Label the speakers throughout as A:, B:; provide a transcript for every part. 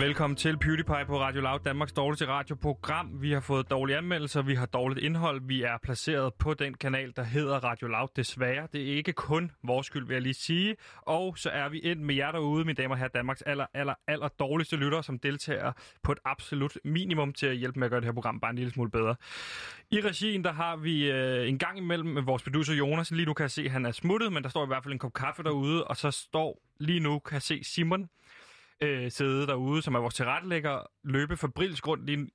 A: Velkommen til PewDiePie på Radio Loud, Danmarks dårligste radioprogram. Vi har fået dårlige anmeldelser, vi har dårligt indhold. Vi er placeret på den kanal, der hedder Radio Loud, desværre. Det er ikke kun vores skyld, vil jeg lige sige. Og så er vi ind med jer derude, mine damer og herrer, Danmarks aller, aller, aller dårligste lyttere, som deltager på et absolut minimum til at hjælpe med at gøre det her program bare en lille smule bedre. I regien, der har vi øh, en gang imellem vores producer Jonas. Lige nu kan jeg se, at han er smuttet, men der står i hvert fald en kop kaffe derude. Og så står lige nu, kan jeg se Simon øh, sidde derude, som er vores tilrettelægger, løbe for rundt lige...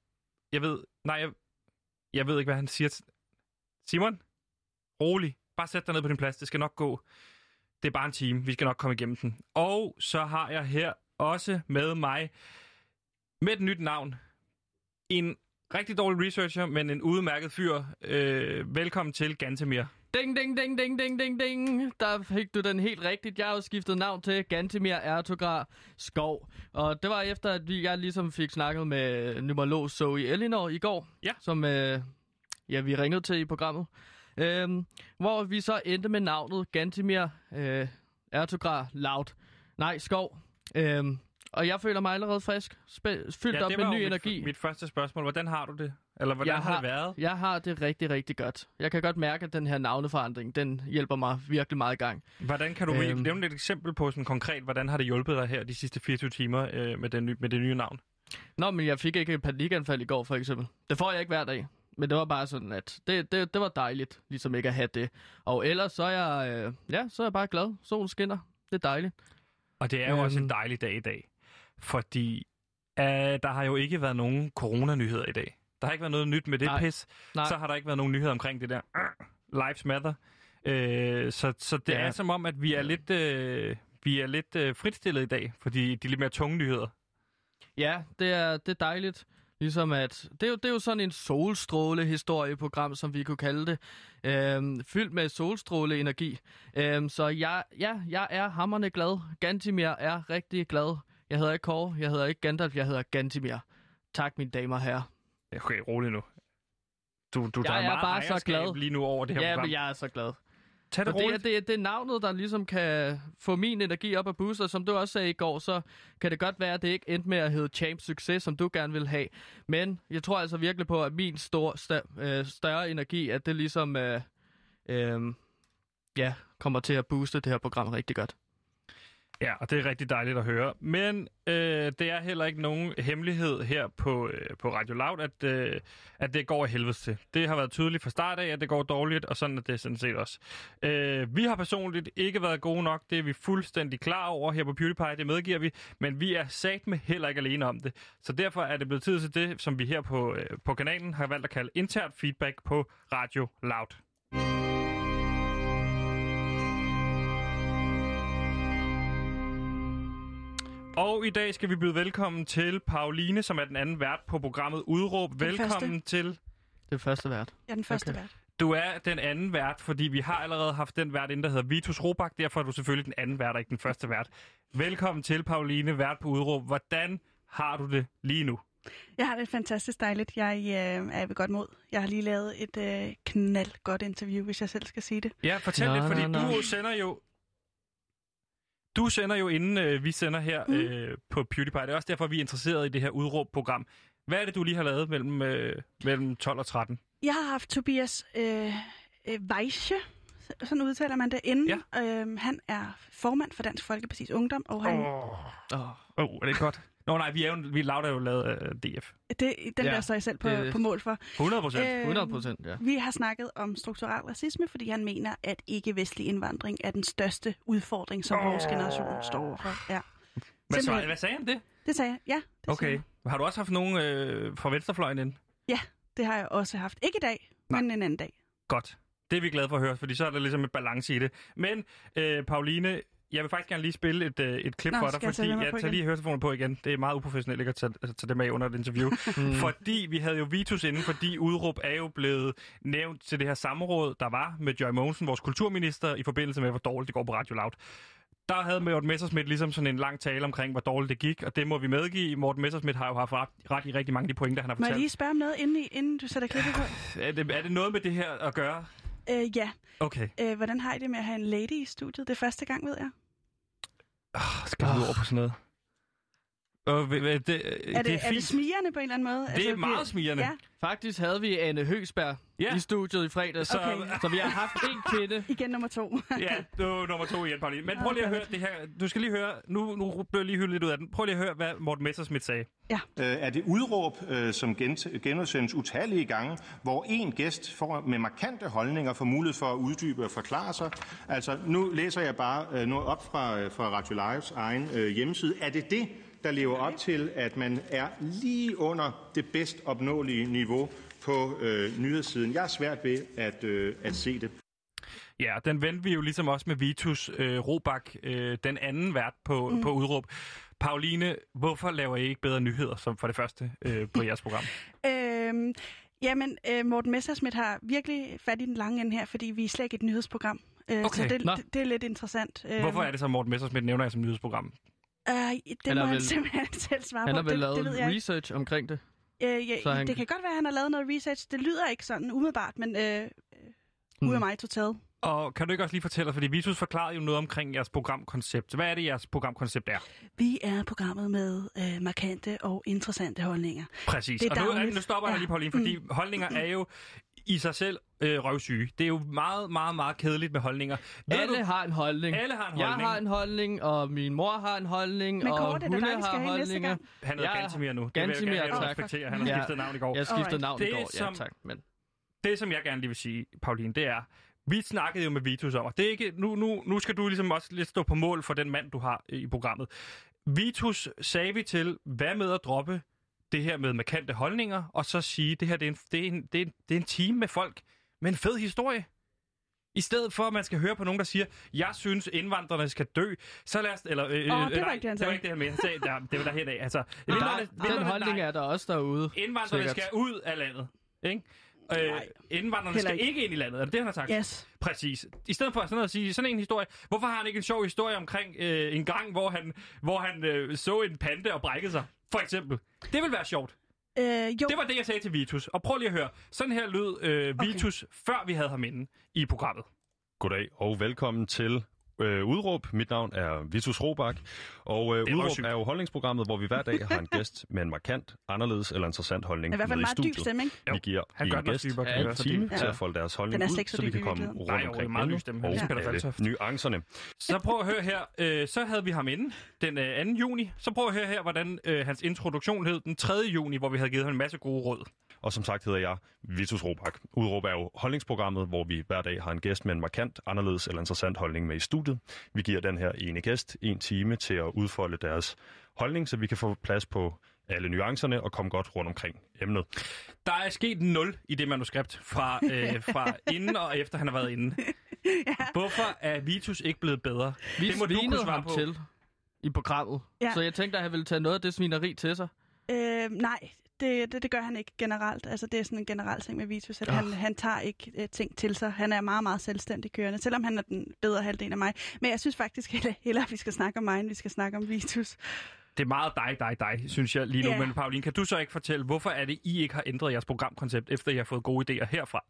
A: Jeg ved... Nej, jeg, jeg ved ikke, hvad han siger. Simon? Rolig. Bare sæt dig ned på din plads. Det skal nok gå. Det er bare en time. Vi skal nok komme igennem den. Og så har jeg her også med mig, med et nyt navn, en rigtig dårlig researcher, men en udmærket fyr. Øh, velkommen til Gantemir.
B: Ding, ding, ding, ding, ding, ding, ding. Der fik du den helt rigtigt. Jeg har jo skiftet navn til Gantemir Ertogar Skov. Og det var efter, at vi, jeg ligesom fik snakket med numerolog Zoe Elinor i går.
A: Ja.
B: Som øh, ja, vi ringede til i programmet. Øhm, hvor vi så endte med navnet Gantemir øh, Ertogar Loud. Nej, Skov. Øhm, og jeg føler mig allerede frisk. Spæ- fyldt
A: Ja,
B: op med ny energi.
A: mit første spørgsmål. Hvordan har du det? Eller hvordan
B: Jeg
A: har,
B: har-
A: det været?
B: Jeg har det rigtig, rigtig godt. Jeg kan godt mærke, at den her navneforandring, den hjælper mig virkelig meget i gang.
A: Hvordan kan du
B: Øhm.
A: nævne et eksempel på sådan konkret, hvordan har det hjulpet dig her de sidste 24 timer øh, med, den, med det nye navn?
B: Nå, men jeg fik ikke et panikanfald i går, for eksempel. Det får jeg ikke hver dag. Men det var bare sådan, at det, det, det var dejligt, ligesom ikke at have det. Og ellers så er jeg, øh, ja, så er jeg bare glad. Solen skinner. Det er dejligt.
A: Og det er jo øhm. også en
B: Øhm.
A: dejlig dag i dag, fordi øh, der har jo ikke været nogen coronanyheder i dag. Der har ikke været noget nyt med det
B: Nej.
A: pis.
B: Nej.
A: Så har der ikke været nogen nyheder omkring det der lives matter. Øh, så, så det
B: Ja.
A: er som om, at vi er lidt, øh, vi er lidt øh, fritstillet i dag, fordi de er lidt mere tunge nyheder.
B: Ja, det er, det er dejligt. Ligesom at, det er, jo, det er jo sådan en solstråle-historieprogram, som vi kunne kalde det. Øhm, fyldt med solstråle-energi. Øhm, så jeg, ja, jeg er hammerne glad. Gantimir er rigtig glad. Jeg hedder ikke Kåre, jeg hedder ikke Gandalf, jeg hedder Gantimir. Tak, mine damer og herrer.
A: Okay, rolig nu. Du, du
B: Jeg
A: tager
B: er
A: meget
B: bare så glad.
A: lige nu over det her
B: Ja,
A: program.
B: men jeg er så glad.
A: Tag det
B: Og det, er,
A: roligt.
B: det, er, det er navnet, der ligesom kan få min energi op booste, og som du også sagde i går, så kan det godt være, at det ikke endte med at hedde Champ Succes, som du gerne vil have. Men jeg tror altså virkelig på, at min stor, st- øh, større energi, at det ligesom øh, øh, ja, kommer til at booste det her program rigtig godt.
A: Ja, og det er rigtig dejligt at høre. Men øh, det er heller ikke nogen hemmelighed her på, øh, på Radio Loud, at, øh, at det går af helvede til. Det har været tydeligt fra start af, at det går dårligt, og sådan er det sådan set også. Øh, vi har personligt ikke været gode nok, det er vi fuldstændig klar over her på PewDiePie, det medgiver vi, men vi er sat med heller ikke alene om det. Så derfor er det blevet tid til det, som vi her på, øh, på kanalen har valgt at kalde internt feedback på Radio Loud. Og i dag skal vi byde velkommen til Pauline, som er den anden vært på programmet Udråb. Velkommen til.
B: Det er første vært.
C: Er den første
B: Okay.
C: vært.
A: Du er den anden vært, fordi vi har allerede haft den vært inde, der hedder Vitus Robak. Derfor er du selvfølgelig den anden vært, og ikke den første vært. Velkommen til, Pauline, vært på Udråb. Hvordan har du det lige nu?
C: Jeg har det fantastisk dejligt. Jeg øh, er ved godt mod. Jeg har lige lavet et øh, knald godt interview, hvis jeg selv skal sige det.
A: Ja, fortæl
B: Nå,
A: lidt, fordi
B: nå, nå.
A: du sender jo... Du sender jo, inden øh, vi sender her
C: Mm.
A: øh, på PewDiePie. Det er også derfor, vi er interesseret i det her udråb-program. Hvad er det, du lige har lavet mellem, øh, mellem 12 og 13?
C: Jeg har haft Tobias øh, øh, Weisse, sådan udtaler man det, inden. Ja. Øh, han er formand for Dansk Folkeparti's Ungdom, og han, oh.
A: Åh,
B: Oh.
A: oh, er det godt? Nå nej, vi er jo, vi lavede jo lavet øh, DF.
C: det, den
B: Ja,
C: ja, der står jeg selv på,
B: det-
C: på mål for.
A: 100 procent.
C: Øh,
B: 100 procent, ja.
C: Vi har snakket om strukturel racisme, fordi han mener, at ikke-vestlig indvandring er den største udfordring, som oh. vores generation står overfor. Ja.
A: hvad, så, hvad sagde han det?
C: Det sagde jeg. Ja, det sagde
A: Okay.
C: jeg.
A: Har du også haft nogen øh, fra venstrefløjen ind?
C: Det har jeg også haft. Ikke i dag,
A: Nej.
C: men en anden dag.
A: Godt. Det er vi glade for at høre, fordi så er der ligesom et balance i det. Men, øh, Pauline, jeg vil faktisk gerne lige spille et, øh, et klip
C: Nå,
A: for dig,
C: jeg
A: fordi jeg
C: på
A: tager lige høretelefonen på igen. Det er meget uprofessionelt ikke at tage, at tage dem af under et interview. mm. Fordi vi havde jo Vitus inden, fordi udråb er jo blevet nævnt til det her samråd, der var med Joy Mogensen, vores kulturminister, i forbindelse med, hvor dårligt det går på Radio Loud. Der havde Morten Messersmith ligesom sådan en lang tale omkring, hvor dårligt det gik, og det må vi medgive. Morten Messersmith har jo haft ret, ret i rigtig mange af de pointer, han har
C: Må jeg
A: fortalt.
C: lige spørge om noget, inden, I, inden du sætter klippet på?
A: Er, det, er det noget med det her at gøre?
C: Øh, ja.
A: Okay.
C: Øh, hvordan har I det med at have en lady i studiet? Det er første gang, ved jeg.
A: Oh, skal vi over på sådan noget? Og, det,
C: Er det,
A: det er,
C: er det smirende på en eller anden måde?
A: Det er meget smirende.
C: Ja,
B: Faktisk havde vi Anne Høgsberg
A: Ja.
B: ja. i studiet i fredags,
A: Så-
B: så,
C: Okay.
B: så vi har haft en kvinde.
C: igen nummer to.
A: Ja, det var nummer to igen, Pauline. Men prøv lige at høre det her. Du skal lige høre, nu, nu blev jeg lige hyldet lidt ud af den. Prøv lige at høre, hvad Morten Messerschmidt sagde.
D: Øh, er det udråb, øh, som gent- genudsendes utallige gange, hvor en gæst får med markante holdninger får mulighed for at uddybe og forklare sig. Altså, nu læser jeg bare øh, noget op fra, øh, fra Radio Lives egen øh, hjemmeside. Er det det, der lever op til, at man er lige under det bedst opnåelige niveau på øh, nyhedssiden? Jeg er svært ved at, øh, at se det.
A: Ja, den vendte vi jo ligesom også med Vitus øh, Robak, øh, den anden vært på, mm. på udråb. Pauline, hvorfor laver I ikke bedre nyheder, som for det første, øh, på jeres program?
C: Øhm, jamen, øh, Morten Messersmith har virkelig fat i den lange ende her, fordi vi er slet ikke et nyhedsprogram. Øh,
A: Okay.
C: Så det, det, det er lidt interessant. Øhm,
A: Hvorfor er det så, Morten Messerschmidt nævner jer som nyhedsprogram?
C: Øh, det
B: Han
C: må
B: har
C: han
B: vel-
C: simpelthen selv svare
B: Han
C: på.
B: har vel
C: det,
B: lavet
C: det ved jeg ikke.
B: research omkring det.
C: Øh, ja,
B: så han-
C: Det kan godt være, at han har lavet noget research. Det lyder ikke sådan umiddelbart, men øh, øh,
B: Mm.
C: ud af mig totalt.
A: Og kan du ikke også lige fortælle fordi Vitus forklarede jo noget omkring jeres programkoncept. Hvad er det, jeres programkoncept er?
C: Vi er programmet med øh, markante og interessante holdninger.
A: Præcis.
C: Det er
A: og nu, nu stopper jeg
C: Ja.
A: lige, Pauline, fordi mm. holdninger er jo i sig selv øh, røvsyge. Det er jo meget, meget, meget kedeligt med holdninger. Ved
B: Alle
A: du,
B: har en holdning.
A: alle har en
B: Jeg
A: holdning.
B: har en holdning, og min mor har en holdning,
C: Men
B: og hunde
C: dig,
B: har holdninger.
A: Han hedder
B: Jeg-
A: Gantimir nu. Det vil jeg gerne
B: tak.
A: respektere. Han har
B: Ja.
A: skiftet navn i går.
B: Jeg skiftede
C: Alright.
B: navn
A: Det
B: i
A: er
B: går.
A: som-
B: Ja, tak. Men
A: Det, som jeg gerne lige vil sige, Pauline, det er, vi snakkede jo med Vitus om, og det er ikke, nu, nu, nu skal du ligesom også lidt stå på mål for den mand, du har i programmet. Vitus sagde vi til, hvad med at droppe det her med markante holdninger, og så sige, det her det er, en, det, er en, det, er en, det er en team med folk med en fed historie. I stedet for, at man skal høre på nogen, der siger, jeg synes, indvandrerne skal dø, så lad os... Eller, øh,
C: Åh, det var
A: nej,
C: ikke det, han
A: det var ikke det, han sagde, der, det var derhen af. Altså,
B: der, den holdning
A: nej.
B: er der også derude.
A: Indvandrerne
B: Sikkert.
A: skal ud af landet. Ikke? Øh,
C: Nej.
A: indvandrerne skal
C: ikke.
A: ikke ind i landet. Er det det, han har sagt?
C: Yes.
A: Præcis. I stedet for sådan noget at sige sådan en historie. Hvorfor har han ikke en sjov historie omkring øh, en gang, hvor han, hvor han øh, så en pande og brækkede sig? For eksempel. Det vil være sjovt.
C: Øh, jo,
A: Det var det, jeg sagde til Vitus. Og prøv lige at høre. Sådan her lød øh, Vitus, før vi havde ham inde i programmet.
E: Goddag og velkommen til øh, Udråb. Mit navn er Vitus Robak, og øh,
A: Det er
E: Udråb
A: sygt.
E: er jo holdningsprogrammet, hvor vi hver dag har en gæst med en markant, anderledes eller interessant holdning
C: i hvert fald
E: med
C: en
E: i
C: meget dyb
E: studiet.
C: stemme, ikke?
E: Vi giver
A: han
E: en
A: gør den også
E: gæst
A: dybere, kan
B: Ja,
E: en time
C: Ja.
E: til at folde deres holdning ud,
C: så
E: så vi kan
C: i
E: komme rundt
A: Nej, det
E: omkring
A: meget stemme.
E: Og
A: Peter
E: alle nuancerne.
A: Så prøv at høre her. Øh, så havde vi ham inde den øh, 2. juni. Så prøv at høre her, hvordan øh, hans introduktion hed den 3. juni, hvor vi havde givet ham en masse gode råd.
E: Og som sagt hedder jeg Vitus Robak. Udråb er jo holdningsprogrammet, hvor vi hver dag har en gæst med en markant, anderledes eller interessant holdning med i studiet. Vi giver den her ene gæst en time til at udfolde deres holdning, så vi kan få plads på alle nuancerne og komme godt rundt omkring emnet.
A: Der er sket nul i det manuskript fra, øh, fra inden og efter han har været inde. Hvorfor er Vitus ikke blevet bedre?
B: Vi
A: det må du kunne svare på.
B: til i programmet.
C: Ja.
B: Så jeg tænkte, at han ville tage noget af det svineri til sig.
C: Øh, nej, det, det, det gør han ikke generelt. Altså, det er sådan en generel ting med Vitus, at
B: Ah.
C: han, han tager ikke øh, ting til sig. Han er meget, meget selvstændig kørende, selvom han er den bedre halvdel af mig. Men jeg synes faktisk heller, hellere, at vi skal snakke om mig, end vi skal snakke om Vitus.
A: Det er meget dig, dig, dig, synes jeg lige nu.
C: Ja.
A: Men Pauline, kan du så ikke fortælle, hvorfor er det, I ikke har ændret jeres programkoncept, efter I har fået gode idéer herfra?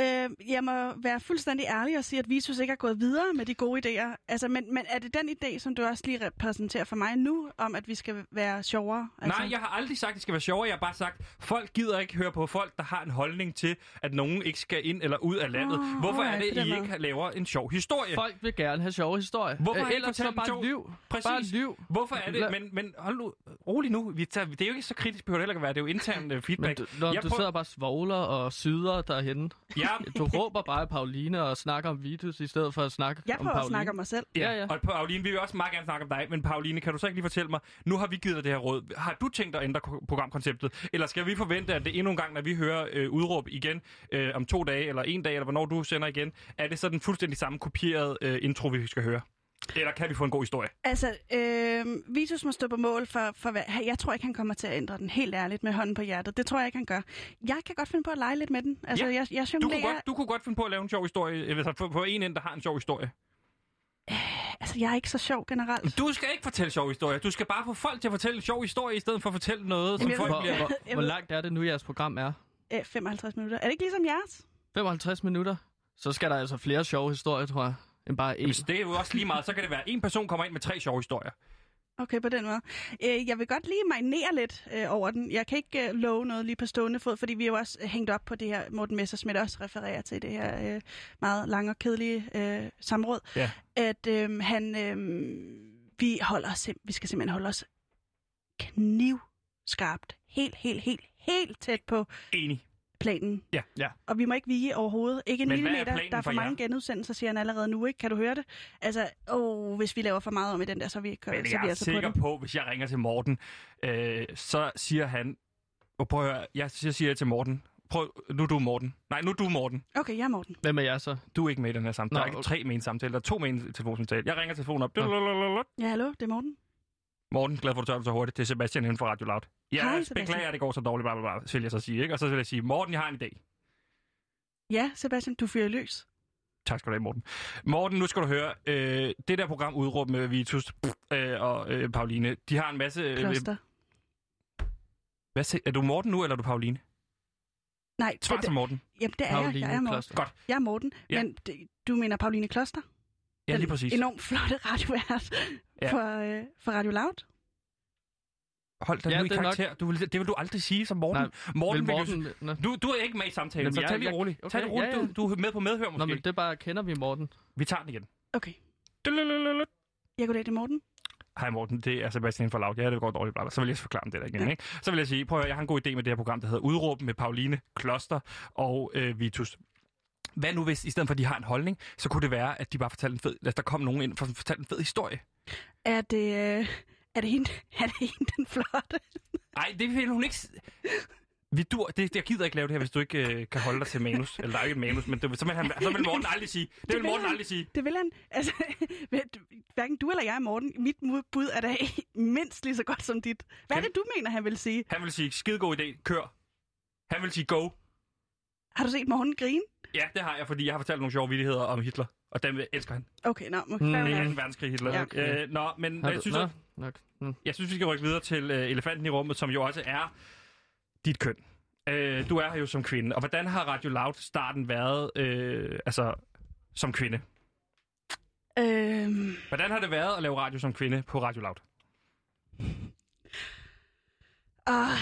C: Øh, jeg må være fuldstændig ærlig og sige, at Vitus ikke er gået videre med de gode idéer. Altså, men, men er det den idé, som du også lige repræsenterer for mig nu, om at vi skal være sjovere? Altså,
A: Nej, jeg har aldrig sagt, at det skal være sjovere. Jeg har bare sagt, folk gider ikke høre på folk, der har en holdning til, at nogen ikke skal ind eller ud af landet.
C: Åh,
A: Hvorfor er det, I
C: måde.
A: ikke laver en sjov historie?
B: Folk vil gerne have sjove historier.
A: Hvorfor ikke
B: Ellers
A: en
B: bare
A: sjov-
B: lyv.
A: Præcis.
B: Bare lyv.
A: Hvorfor er det? Men, men hold nu, rolig nu. Vi tager, det er jo ikke så kritisk, behøver det heller ikke være. Det er jo intern
B: Men
A: feedback.
B: du, når
A: Jeg
B: du
A: prøver-
B: sidder bare og svogler og syder derhenne.
A: Ja,
B: Du råber bare Pauline og snakker om Vitus, i stedet for at snakke
C: jeg
B: om
C: prøver
B: Pauline.
C: at snakke om mig selv.
A: Ja,
B: Ja, ja.
A: og Pauline, vi vil også meget gerne snakke om dig, men Pauline, kan du så ikke lige fortælle mig, nu har vi givet dig det her råd. Har du tænkt at ændre ko- programkonceptet, eller skal vi forvente, at det endnu en gang, når vi hører øh, udråb igen øh, om to dage, eller en dag, eller hvornår du sender igen, er det så den fuldstændig samme kopierede øh, intro, vi skal høre? Eller kan vi få en god historie?
C: Altså, øh, Vitus må stå på mål for, for hvad... Jeg tror ikke, han kommer til at ændre den helt ærligt med hånden på hjertet. Det tror jeg ikke, han gør. Jeg kan godt finde på at lege lidt med den. Altså,
A: Ja,
C: jeg, jeg
A: Du kunne, godt, du kunne godt finde på at lave en sjov historie, eller få, få en ind, der har en sjov historie.
C: Altså, jeg er ikke så sjov generelt.
A: Du skal ikke fortælle sjov historie. Du skal bare få folk til at fortælle en sjov historie, i stedet for at fortælle noget, som
C: Jamen,
A: folk
B: Hvor,
A: bliver...
B: hvor, hvor langt er det nu, jeres program er?
C: Øh, 55 minutter. Er det ikke ligesom jeres?
B: 55 minutter? Så skal der altså flere sjove historier, tror jeg, end bare én.
A: Hvis det er jo også lige meget, så kan det være, at en person kommer ind med tre sjove historier.
C: Okay, på den måde. Øh, jeg vil godt lige marinere lidt øh, over den. Jeg kan ikke øh, love noget lige på stående fod, fordi vi er jo også hængt op på det her, Morten Messersmith også refererer til det her øh, meget lange og kedelige øh, samråd.
A: Ja.
C: At øh, han, øh, vi, holder os, sim- vi skal simpelthen holde os knivskarpt. Helt, helt, helt, helt tæt på
A: Enig.
C: Planen.
A: Ja. ja.
C: Og vi må ikke vige overhovedet. Ikke en
A: Men hvad er
C: millimeter. Der er for,
A: for jer?
C: mange genudsendelser, siger han allerede nu. Ikke? Kan du høre det? Altså, åh, hvis vi laver for meget om i den der, så er vi, ikke,
A: Men
C: så er
A: jeg
C: vi
A: er
C: altså
A: sikker
C: på
A: på,
C: det.
A: hvis jeg ringer til Morten, øh, så siger han... Og prøv at høre, jeg, jeg siger til Morten, prøv, nu er du Morten. Nej, nu er du Morten.
C: Okay, jeg er Morten.
B: Hvem er jeg så?
A: Du er ikke med i den her samtale.
B: Nå,
A: der er ikke
B: okay.
A: tre med en samtale, der er to med en telefonsamtale. Jeg ringer telefonen op.
C: Ja, hallo, det er Morten.
A: Morten, glad for, at du tør så hurtigt. Det er Sebastian inden for Radio Loud. Jeg
C: Hej, Sebastian.
A: beklager, at det går så dårligt, bla, bla, bla, vil jeg så sige. Ikke? Og så vil jeg sige, Morten, jeg har en idé.
C: Ja, Sebastian, du fyrer løs.
A: Tak skal du have, Morten. Morten, nu skal du høre. Øh, det der program udråb med Vitus øh, og øh, Pauline, de har en masse... Øh,
C: Kloster.
A: hvad, se- er du Morten nu, eller er du Pauline?
C: Nej,
A: Svar til Morten.
C: jamen, det er jeg.
B: Pauline
C: Jeg er Morten.
B: Kloster.
A: Godt.
C: Jeg er Morten.
A: Ja.
C: Men du mener Pauline Kloster?
A: Ja, lige præcis.
C: enormt flotte radiovært
A: Ja.
C: for, øh, for Radio Loud.
A: Hold dig
B: Ja,
A: nu i
B: det er nok-
A: karakter. Du vil, det vil du aldrig sige som Morten.
B: Nej,
A: Morten,
B: Vil
A: vil du,
B: Morten...
A: Du, du er ikke med i samtalen,
B: Jamen,
A: så
B: jeg-
A: tag lige
B: jeg-
A: roligt.
B: okay,
A: tag det roligt.
B: ja, ja.
A: Du, du er med på medhør måske.
B: Nå, men det er bare, kender vi Morten?
A: Vi tager den igen.
C: Okay.
A: Dulululul.
C: Jeg går det til Morten.
A: Hej Morten, det er Sebastian for Loud. Ja, det går dårligt, bla, bla. Så vil jeg forklare det der igen.
C: Ja.
A: Ikke? Så vil jeg sige, prøv at høre, jeg har en god idé med det her program, der hedder Udråb med Pauline Kloster og øh, Vitus. Hvad nu hvis, i stedet for at de har en holdning, så kunne det være, at de bare fortalte en fed, at der kom nogen ind og fortalte en fed historie.
C: Er det, øh, er det hende, er det hende den flotte?
A: Nej, det vil hun ikke... Vi dur, det, jeg gider ikke lave det her, hvis du ikke øh, kan holde dig til manus. Eller der er ikke et manus, men det, så, vil han, så vil Morten aldrig sige. Det vil
C: vil
A: Morten
C: han.
A: aldrig sige.
C: Det vil han. Altså, hverken du eller jeg er Morten. Mit bud er da mindst lige så godt som dit. Hvad er
A: Kan-
C: det, du mener, han vil sige?
A: Han vil sige, skide god idé, kør. Han vil sige go.
C: Har du set Morten grine?
A: Ja, det har jeg, fordi jeg har fortalt nogle sjove vittigheder om Hitler. Og dem elsker han.
C: Okay, nå, okay,
B: Mm.
A: Det er. 2. verdenskrig Hitler.
C: Ja,
A: okay. øh, nå, men jeg
B: du-
A: synes,
B: Nå, nok. Mm.
A: jeg synes, vi skal rykke videre til øh, elefanten i rummet, som jo også er dit køn. Øh, du er her jo som kvinde. Og hvordan har Radio Loud starten været øh, altså, som kvinde?
C: Øhm,
A: Hvordan har det været at lave radio som kvinde på Radio Loud?
C: ah,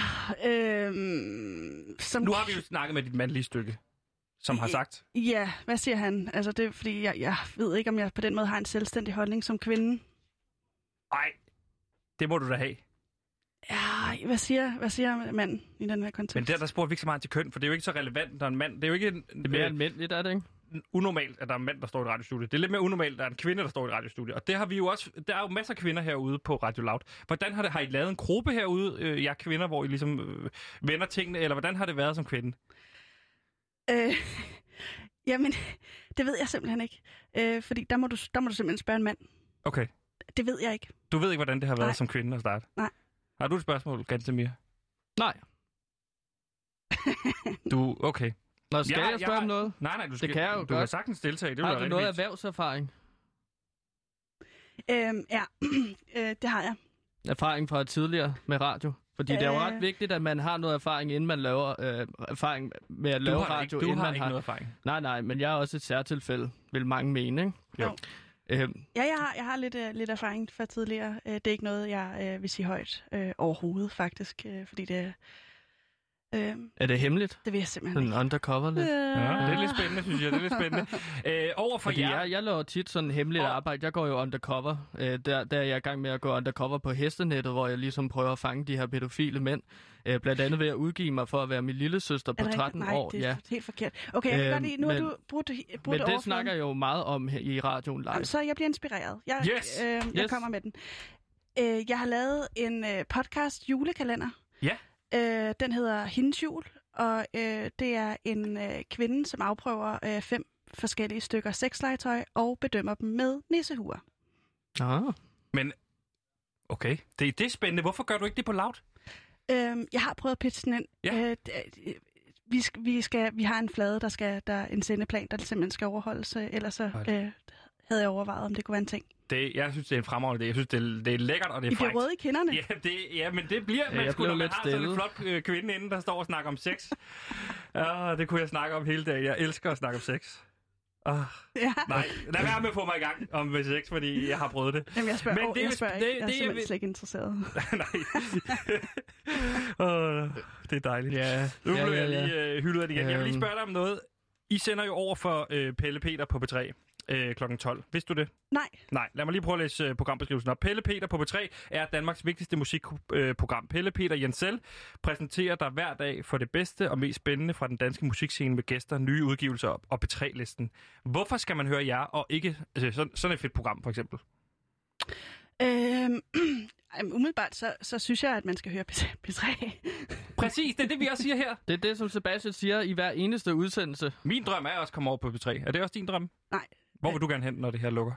C: øhm, som,
A: Nu har vi jo snakket med dit mandlige stykke, som har sagt,
C: Ja, hvad siger han? Altså, det er fordi, jeg, jeg ved ikke, om jeg på den måde har en selvstændig holdning som kvinde.
A: nej, det må du da have.
C: Ja, hvad siger, hvad siger manden i den her kontekst?
A: Men der, der spurgte vi ikke så meget til køn, for det er jo ikke så relevant, når en mand... Det er jo ikke en,
B: Det er mere almindeligt, er det ikke?
A: unormalt, at der er en mand, der står i et radiostudie. Det er lidt mere unormalt, at der er en kvinde, der står i et radiostudie. Og det har vi jo også... Der er jo masser af kvinder herude på Radio Loud. Hvordan har, det, har I lavet en gruppe herude, øh, jer kvinder, hvor I ligesom øh, vender tingene, eller hvordan har det været som kvinde?
C: Øh, jamen, det ved jeg simpelthen ikke. Øh, fordi der må, du, der må du simpelthen spørge en mand.
A: Okay.
C: Det ved jeg ikke.
A: Du ved ikke, hvordan det har været
C: Nej.
A: som kvinde at starte?
C: Nej.
A: Har du et spørgsmål, Gantemir?
B: Nej.
A: Du, okay.
B: Nå, skal
A: Jeg-
B: jeg, spørge
A: har-
B: om noget?
A: Nej, nej, du skal,
B: kan jeg jo
A: du kan
B: godt.
A: sagtens deltage. Det
B: Har du noget
A: fint.
B: erhvervserfaring?
C: Øhm, ja, øh, det har jeg.
B: Erfaring fra tidligere med radio? Fordi det er jo
C: Øh.
B: ret vigtigt, at man har noget erfaring, inden man laver øh, erfaring med at
A: Du
B: lave
A: har,
B: radio,
A: ikke, du
B: inden
A: har
B: man
A: ikke
B: har...
A: noget erfaring.
B: Nej, nej, men jeg er også et særtilfælde, vil mange mene, ikke?
A: Jo.
B: Øhm,
C: Ja, jeg har, jeg har lidt, øh, lidt erfaring fra tidligere. Øh, det er ikke noget, jeg øh, vil sige højt øh, overhovedet, faktisk. Øh, fordi det, øh,
B: er det hemmeligt?
C: det vil jeg simpelthen
B: Sådan
C: ikke.
B: undercover lidt?
A: Ja, det er lidt spændende, synes jeg. Det er lidt spændende. Øh, over for
B: Fordi
A: jer...
B: jeg, jeg laver tit sådan hemmeligt
A: Og-
B: arbejde. Jeg går jo undercover. Øh, der, der er jeg i gang med at gå undercover på hestenettet, hvor jeg ligesom prøver at fange de her pædofile mænd. Øh, blandt andet ved at udgive mig for at være min lille søster
C: er
B: på
C: det rigtigt?
B: 13
C: Nej,
B: år.
C: det er
B: ja.
C: helt forkert. Okay, jeg kan
B: Øhm,
C: godt lide, nu har
B: men-
C: du brugt, brugt
B: Men det
C: overfladen.
B: snakker jeg jo meget om i radioen live.
C: Jamen, så jeg bliver inspireret. Jeg,
A: Yes,
C: øh, jeg
B: yes.
C: kommer med den. Øh, jeg har lavet en øh, podcast julekalender.
A: Ja.
C: Øh, den hedder Hendes Jul, og øh, det er en øh, kvinde, som afprøver øh, fem forskellige stykker sexlegetøj og bedømmer dem med nissehuer.
B: Ah.
A: Men, okay, det, det er spændende. Hvorfor gør du ikke det på loud?
C: Øh, jeg har prøvet at pitche den ind.
A: Ja.
C: Øh, vi, skal, vi, skal, vi har en flade, der skal der er en sendeplan, der simpelthen skal overholdes. øh, Ellers så øh, havde jeg overvejet, om det kunne være en ting.
A: Det, jeg synes, det er en fremragende idé. Jeg synes, det er, det er lækkert, og det er
C: I bliver røde i kinderne.
A: Ja, det, ja, men det bliver
B: Ja,
A: man
B: jeg
A: sgu, når man har sådan en flot øh, kvinde inde, der står og snakker om sex. Ja, det kunne jeg snakke om hele dagen. Jeg elsker at snakke om sex. Uh,
C: Ja.
A: nej, lad være med at få mig i gang om V6, fordi jeg har prøvet det.
C: Jamen, jeg spørger,
A: Men det er
C: jeg spørger
A: det-
C: ikke. Jeg er
A: det
C: simpelthen
A: vist-
C: slet ikke interesseret.
A: Nej. uh, det er dejligt.
B: Ja,
A: Nu
B: ja,
A: blev
B: ja,
A: jeg
B: ja.
A: lige øh, hyldet af det igen. Jeg vil lige
B: Øhm.
A: spørge dig om noget. I sender jo over for øh, Pelle Peter på B3 øh, kl. 12. Vidste du det?
C: Nej.
A: Nej, lad mig lige prøve at læse øh, programbeskrivelsen op. Pelle Peter på B3 er Danmarks vigtigste musikprogram. Pelle Peter Jensel præsenterer dig hver dag for det bedste og mest spændende fra den danske musikscene med gæster, nye udgivelser og B3-listen. Hvorfor skal man høre jer og ikke altså, sådan, sådan et fedt program, for eksempel?
C: Øhm, umiddelbart, så, så synes jeg, at man skal høre P3. P3.
A: Præcis, det er det, vi også siger her.
B: Det er det, som Sebastian siger i hver eneste udsendelse.
A: Min drøm er også at komme over på B3. Er det også din drøm?
C: Nej.
A: Hvor vil du gerne hen, når det her lukker?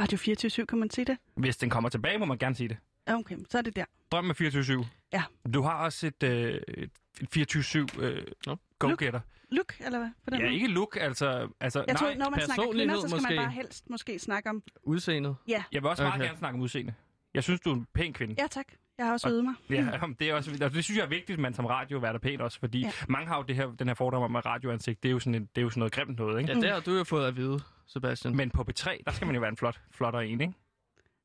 C: Radio 24 kan man sige det?
A: Hvis den kommer tilbage, må man gerne sige det.
C: Ja, Okay, så er det der.
A: Drøm med 24-7.
C: Ja.
A: Du har også et, øh, et 24-7 øh, go-getter.
C: Look, eller hvad? På den
A: Ja,
C: måde?
A: ikke look, altså... altså
C: Jeg tror,
A: nej,
C: når man snakker kvinder,
B: personlighed
C: så skal
B: måske.
C: man bare helst måske snakke om...
B: Udseendet.
C: Ja,
A: jeg vil også meget
B: Okay.
A: gerne snakke om udseende. Jeg synes, du er en pæn kvinde.
C: ja tak. Jeg har også øvet mig.
A: Ja, det, er også, altså, det synes jeg er vigtigt, at man som radio er der pæn også, fordi ja. Mange har jo det her, den her fordom om, at radioansigt, det er jo sådan, en, det er jo sådan noget grimt noget, ikke?
B: Ja, det har du jo fået at vide, Sebastian.
A: Men på B3, der skal man jo være en flot, flottere en, ikke?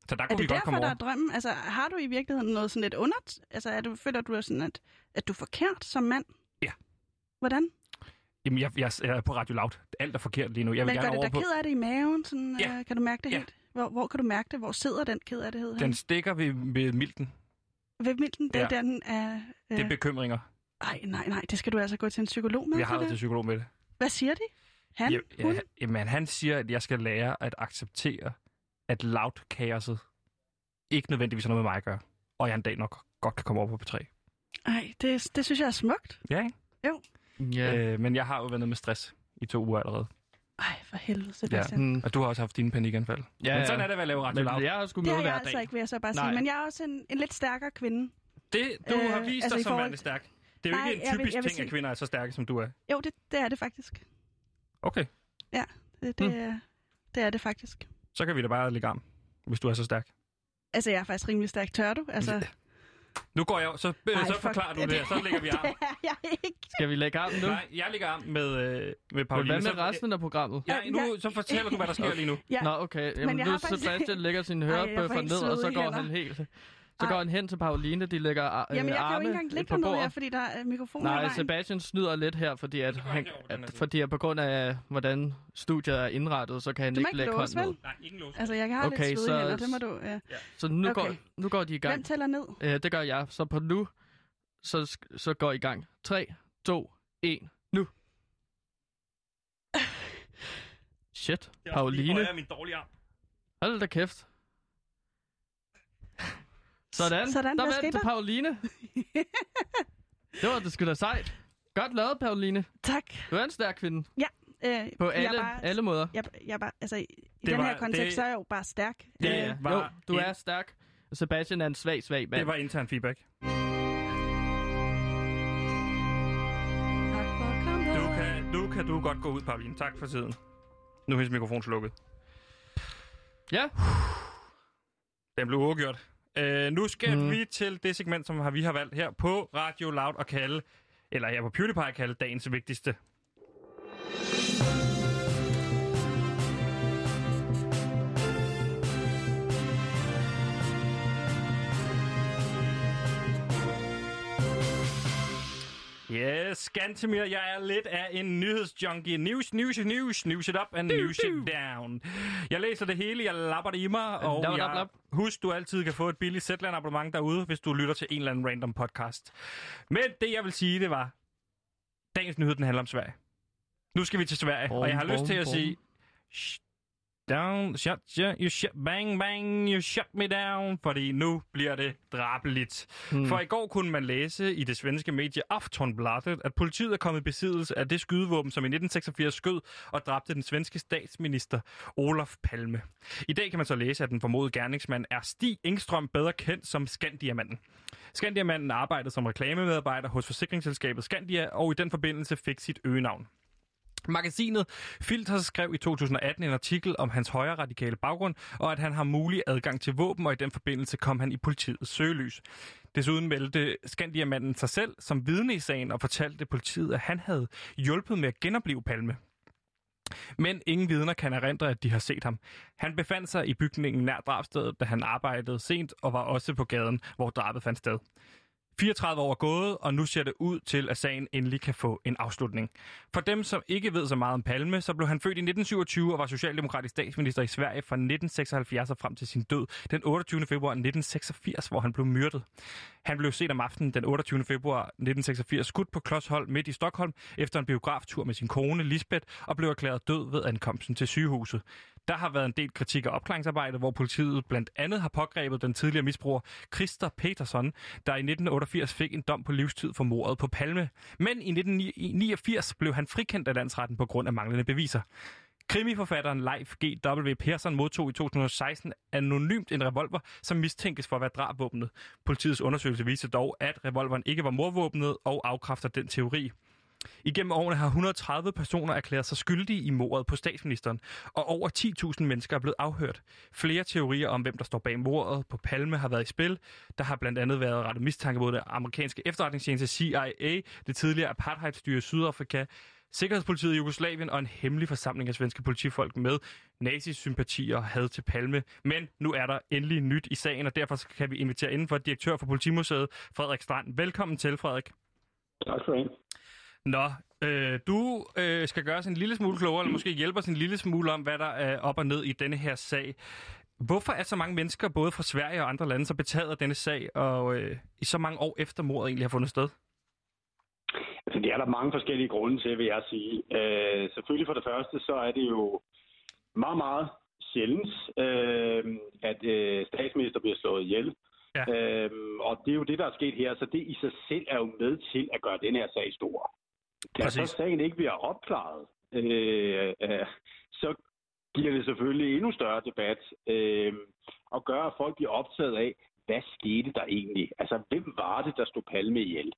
A: Så der
C: Er
A: kunne vi
C: det
A: godt
C: derfor,
A: komme
C: der er drømmen? Altså, har du i virkeligheden noget sådan lidt under... Altså, er du, føler du er sådan, at, at du er forkert som mand?
A: Ja.
C: Hvordan?
A: Jamen, jeg, jeg, jeg er på Radio Loud. Alt er forkert lige nu. Jeg vil
C: Men gør
A: gerne
C: det
A: over
C: dig
A: på...
C: ked af det i maven? Sådan,
A: Ja.
C: øh, kan du mærke det
A: Ja.
C: helt? Hvor, hvor kan du mærke det? Hvor sidder den kederlighed
A: Den stikker ved, ved milten.
C: Ved milten, det er
A: Ja.
C: den af...
A: Det er
C: Øh,
A: bekymringer.
C: ej, nej, nej, det skal du altså gå til en psykolog med.
A: Jeg har været til psykolog med det.
C: Hvad siger de? Han?
A: Ja,
C: Hun?
A: ja, jamen, han siger, at jeg skal lære at acceptere, at loud kaoset ikke nødvendigvis har noget med mig at gøre. Og jeg en dag nok godt kan komme over på P3.
C: Ej, det, det synes jeg er smukt.
A: Ja, ikke?
B: Ja.
A: Øh, men jeg har jo været nede med stress i to uger allerede.
C: Ej, for helvede, Sebastian.
B: Mm.
A: Og du har også haft dine panikanfald.
B: Ja,
A: men sådan
B: ja.
A: er det ved at lave Radio Loud.
B: jeg har sgu
C: Det
B: med
C: har
B: hver
C: jeg altså
B: dag.
C: ikke, vil jeg så bare
B: Nej.
C: sige. Men jeg er også en, en lidt stærkere kvinde.
A: Det, du
C: Øh,
A: har vist
C: altså
A: dig som
C: forhold-
A: mand er stærk. Det er jo
C: Nej,
A: ikke en
C: jeg vil-
A: typisk
C: jeg vil
A: ting, at
C: sige-
A: kvinder er så stærke, som du er.
C: Jo, det, det er det faktisk.
A: Okay,
C: Det, det, mm. det er det faktisk.
A: så kan vi da bare lægge arm, hvis du er så stærk.
C: Altså, jeg er faktisk rimelig stærk. Tør du? Altså,
A: Nu går jeg så, øh,
C: Ej,
A: så
C: fuck,
A: forklarer du det, så lægger vi arm.
C: Det er jeg ikke.
B: Skal vi lægge armen nu?
A: Nej, jeg lægger arm med, øh, med
B: Men
A: Pauline.
B: hvad med resten af programmet?
A: Ja, nu, så fortæller du, hvad der sker lige nu.
C: Ja.
B: Nå, okay.
C: Men
B: Jamen,
C: jeg
B: nu
C: har faktisk-
B: Sebastian lægger
C: jeg
B: hørebøffer ned, og så går han helt... Så
C: Ej.
B: går han hen til Pauline, de lægger ar- øh,
C: Jamen, jeg kan jo
B: arme
C: ikke engang lægge
B: på
C: ned her, fordi der er mikrofoner
B: Nej. Sebastian snyder lidt her, fordi at, han, at, fordi at på grund af, hvordan studiet er indrettet, så kan han
C: Du
B: ikke
C: ikke
B: lægge
C: låse,
B: hånden ned.
A: Nej, ingen lås.
C: Altså, jeg har
B: Okay,
C: lidt
B: så-
C: hænder, det må du... Ja.
B: Så nu,
C: Okay.
B: går, nu går de i gang.
C: Hvem tæller ned?
B: Øh, det gør jeg. Så på nu, så, så går I gang. 3, 2, 1, nu. Shit, Pauline.
A: min dårlige arm.
B: Hold da kæft. Sådan.
C: Sådan,
B: der vandt? Pauline. det var det sgu da sejt. Godt lavet, Pauline.
C: Tak.
B: Du er en stærk kvinde.
C: Øh,
B: På
C: jeg
B: alle,
C: bare,
B: alle måder.
C: Jeg, jeg bare, altså, i
A: Det
C: den
A: var-
C: her kontekst,
A: det-
C: så er jeg jo bare stærk.
A: Det
C: Øh,
B: Ja,
A: var
B: jo, du
A: en-
B: er stærk. Sebastian er en svag, svag mand.
A: Det var intern feedback. Du kan, du kan du godt gå ud, Pauline. Tak for tiden. Nu er hendes mikrofon slukket.
B: Ja.
A: Den blev uafgjort. Øh, nu skal
B: Mm.
A: vi til det segment, som vi har valgt her på Radio Loud at kalde, eller her på PewDiePie at kalde dagens vigtigste. Yes, Gantemir, jeg er lidt af en nyhedsjunkie. News, news, news, news it up and news it down. Jeg læser det hele, jeg lapper det i mig, og
B: Lap, lap,
A: jeg,
B: lap.
A: husk, du altid kan få et billigt Zetland abonnement derude, hvis du lytter til en eller anden random podcast. Men det, jeg vil sige, det var, dagens nyhed, den handler om Sverige. Nu skal vi til Sverige,
B: Bum,
A: og jeg har lyst
B: bum,
A: til at sige, "Shh, down, shut, shut, you shut, bang, bang, you shut me down, fordi nu bliver det drabeligt.
B: Hmm.
A: For i går kunne man læse i det svenske medie Aftonbladet, at politiet er kommet i besiddelse af det skydevåben, som i 1986 skød og dræbte den svenske statsminister Olof Palme. I dag kan man så læse, at den formodede gerningsmand er Stig Engstrøm, bedre kendt som Skandiamanden. Skandiamanden arbejdede som reklamemedarbejder hos forsikringsselskabet Skandia, og i den forbindelse fik sit øgenavn. Magasinet Filter skrev i 2018 en artikel om hans højre radikale baggrund, og at han har mulig adgang til våben, og i den forbindelse kom han i politiets søgelys. Desuden meldte Skandiamanden sig selv som vidne i sagen og fortalte politiet, at han havde hjulpet med at genopleve Palme. Men ingen vidner kan erindre, at de har set ham. Han befandt sig i bygningen nær drabstedet, da han arbejdede sent og var også på gaden, hvor drabet fandt sted. 34 år er gået, og nu ser det ud til, at sagen endelig kan få en afslutning. For dem, som ikke ved så meget om Palme, så blev han født i 1927 og var socialdemokratisk statsminister i Sverige fra 1976 og frem til sin død den 28. februar 1986, hvor han blev myrdet. Han blev set om aftenen den 28. februar 1986 skudt på Klodshold midt i Stockholm efter en biograftur med sin kone Lisbeth og blev erklæret død ved ankomsten til sygehuset. Der har været en del kritik af opklaringsarbejdet, hvor politiet blandt andet har pågrebet den tidligere misbruger Christer Peterson, der i 1988 fik en dom på livstid for mordet på Palme. Men i 1989 blev han frikendt af landsretten på grund af manglende beviser. Krimiforfatteren Leif G.W. Persson modtog i 2016 anonymt en revolver, som mistænkes for at være drabvåbnet. Politiets undersøgelse viste dog, at revolveren ikke var morvåbnet og afkræfter den teori. Igennem årene har 130 personer erklæret sig skyldige i mordet på statsministeren, og over 10.000 mennesker er blevet afhørt. Flere teorier om, hvem der står bag mordet på Palme har været i spil. Der har blandt andet været rettet mistanke mod det amerikanske efterretningstjeneste CIA, det tidligere apartheidstyre i Sydafrika, Sikkerhedspolitiet i Jugoslavien og en hemmelig forsamling af svenske politifolk med nazisympatier og had til Palme. Men nu er der endelig nyt i sagen, og derfor kan vi invitere indenfor direktør for Politimuseet, Frederik Strand. Velkommen til, Frederik.
F: Tak for det.
A: Nå, øh, du øh, skal gøre os en lille smule klogere, eller måske hjælpe os en lille smule om, hvad der er op og ned i denne her sag. Hvorfor er så mange mennesker, både fra Sverige og andre lande, så betaget af denne sag, og øh, i så mange år efter mordet egentlig har fundet sted?
F: Altså, det er der mange forskellige grunde til, vil jeg sige. Øh, selvfølgelig for det første, så er det jo meget, meget sjældent, øh, at øh, statsminister bliver slået ihjel. Ja. Øh, og det er jo det, der er sket her, så det i sig selv er jo med til at gøre den her sag stor. Da så sagen ikke bliver opklaret, øh, øh, så giver det selvfølgelig endnu større debat, øh, og gør, at folk bliver optaget af, hvad skete der egentlig? Altså, hvem var det, der stod Palme ihjel?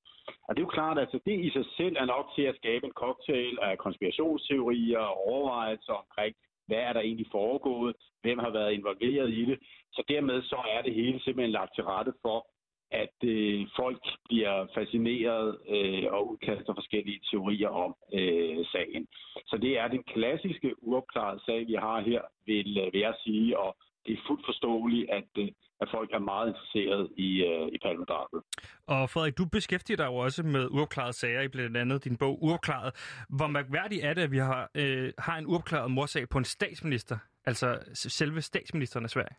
F: Og det er jo klart, at altså, det i sig selv er nok til at skabe en cocktail af konspirationsteorier og overvejelser omkring, hvad er der egentlig foregået? Hvem har været involveret i det? Så dermed så er det hele simpelthen lagt til rette for, at øh, folk bliver fascineret øh, og udkaster forskellige teorier om øh, sagen. Så det er den klassiske uopklarede sag, vi har her, vil, øh, vil jeg sige, og det er fuldt forståeligt, at, øh, at folk er meget interesseret i, øh, i palmedrabet.
A: Og Frederik, du beskæftiger dig jo også med uopklarede sager i blandt andet din bog Uopklaret. Hvor mærkværdigt er det, at vi har, øh, har en uopklaret morsag på en statsminister, altså selve statsministeren af Sverige?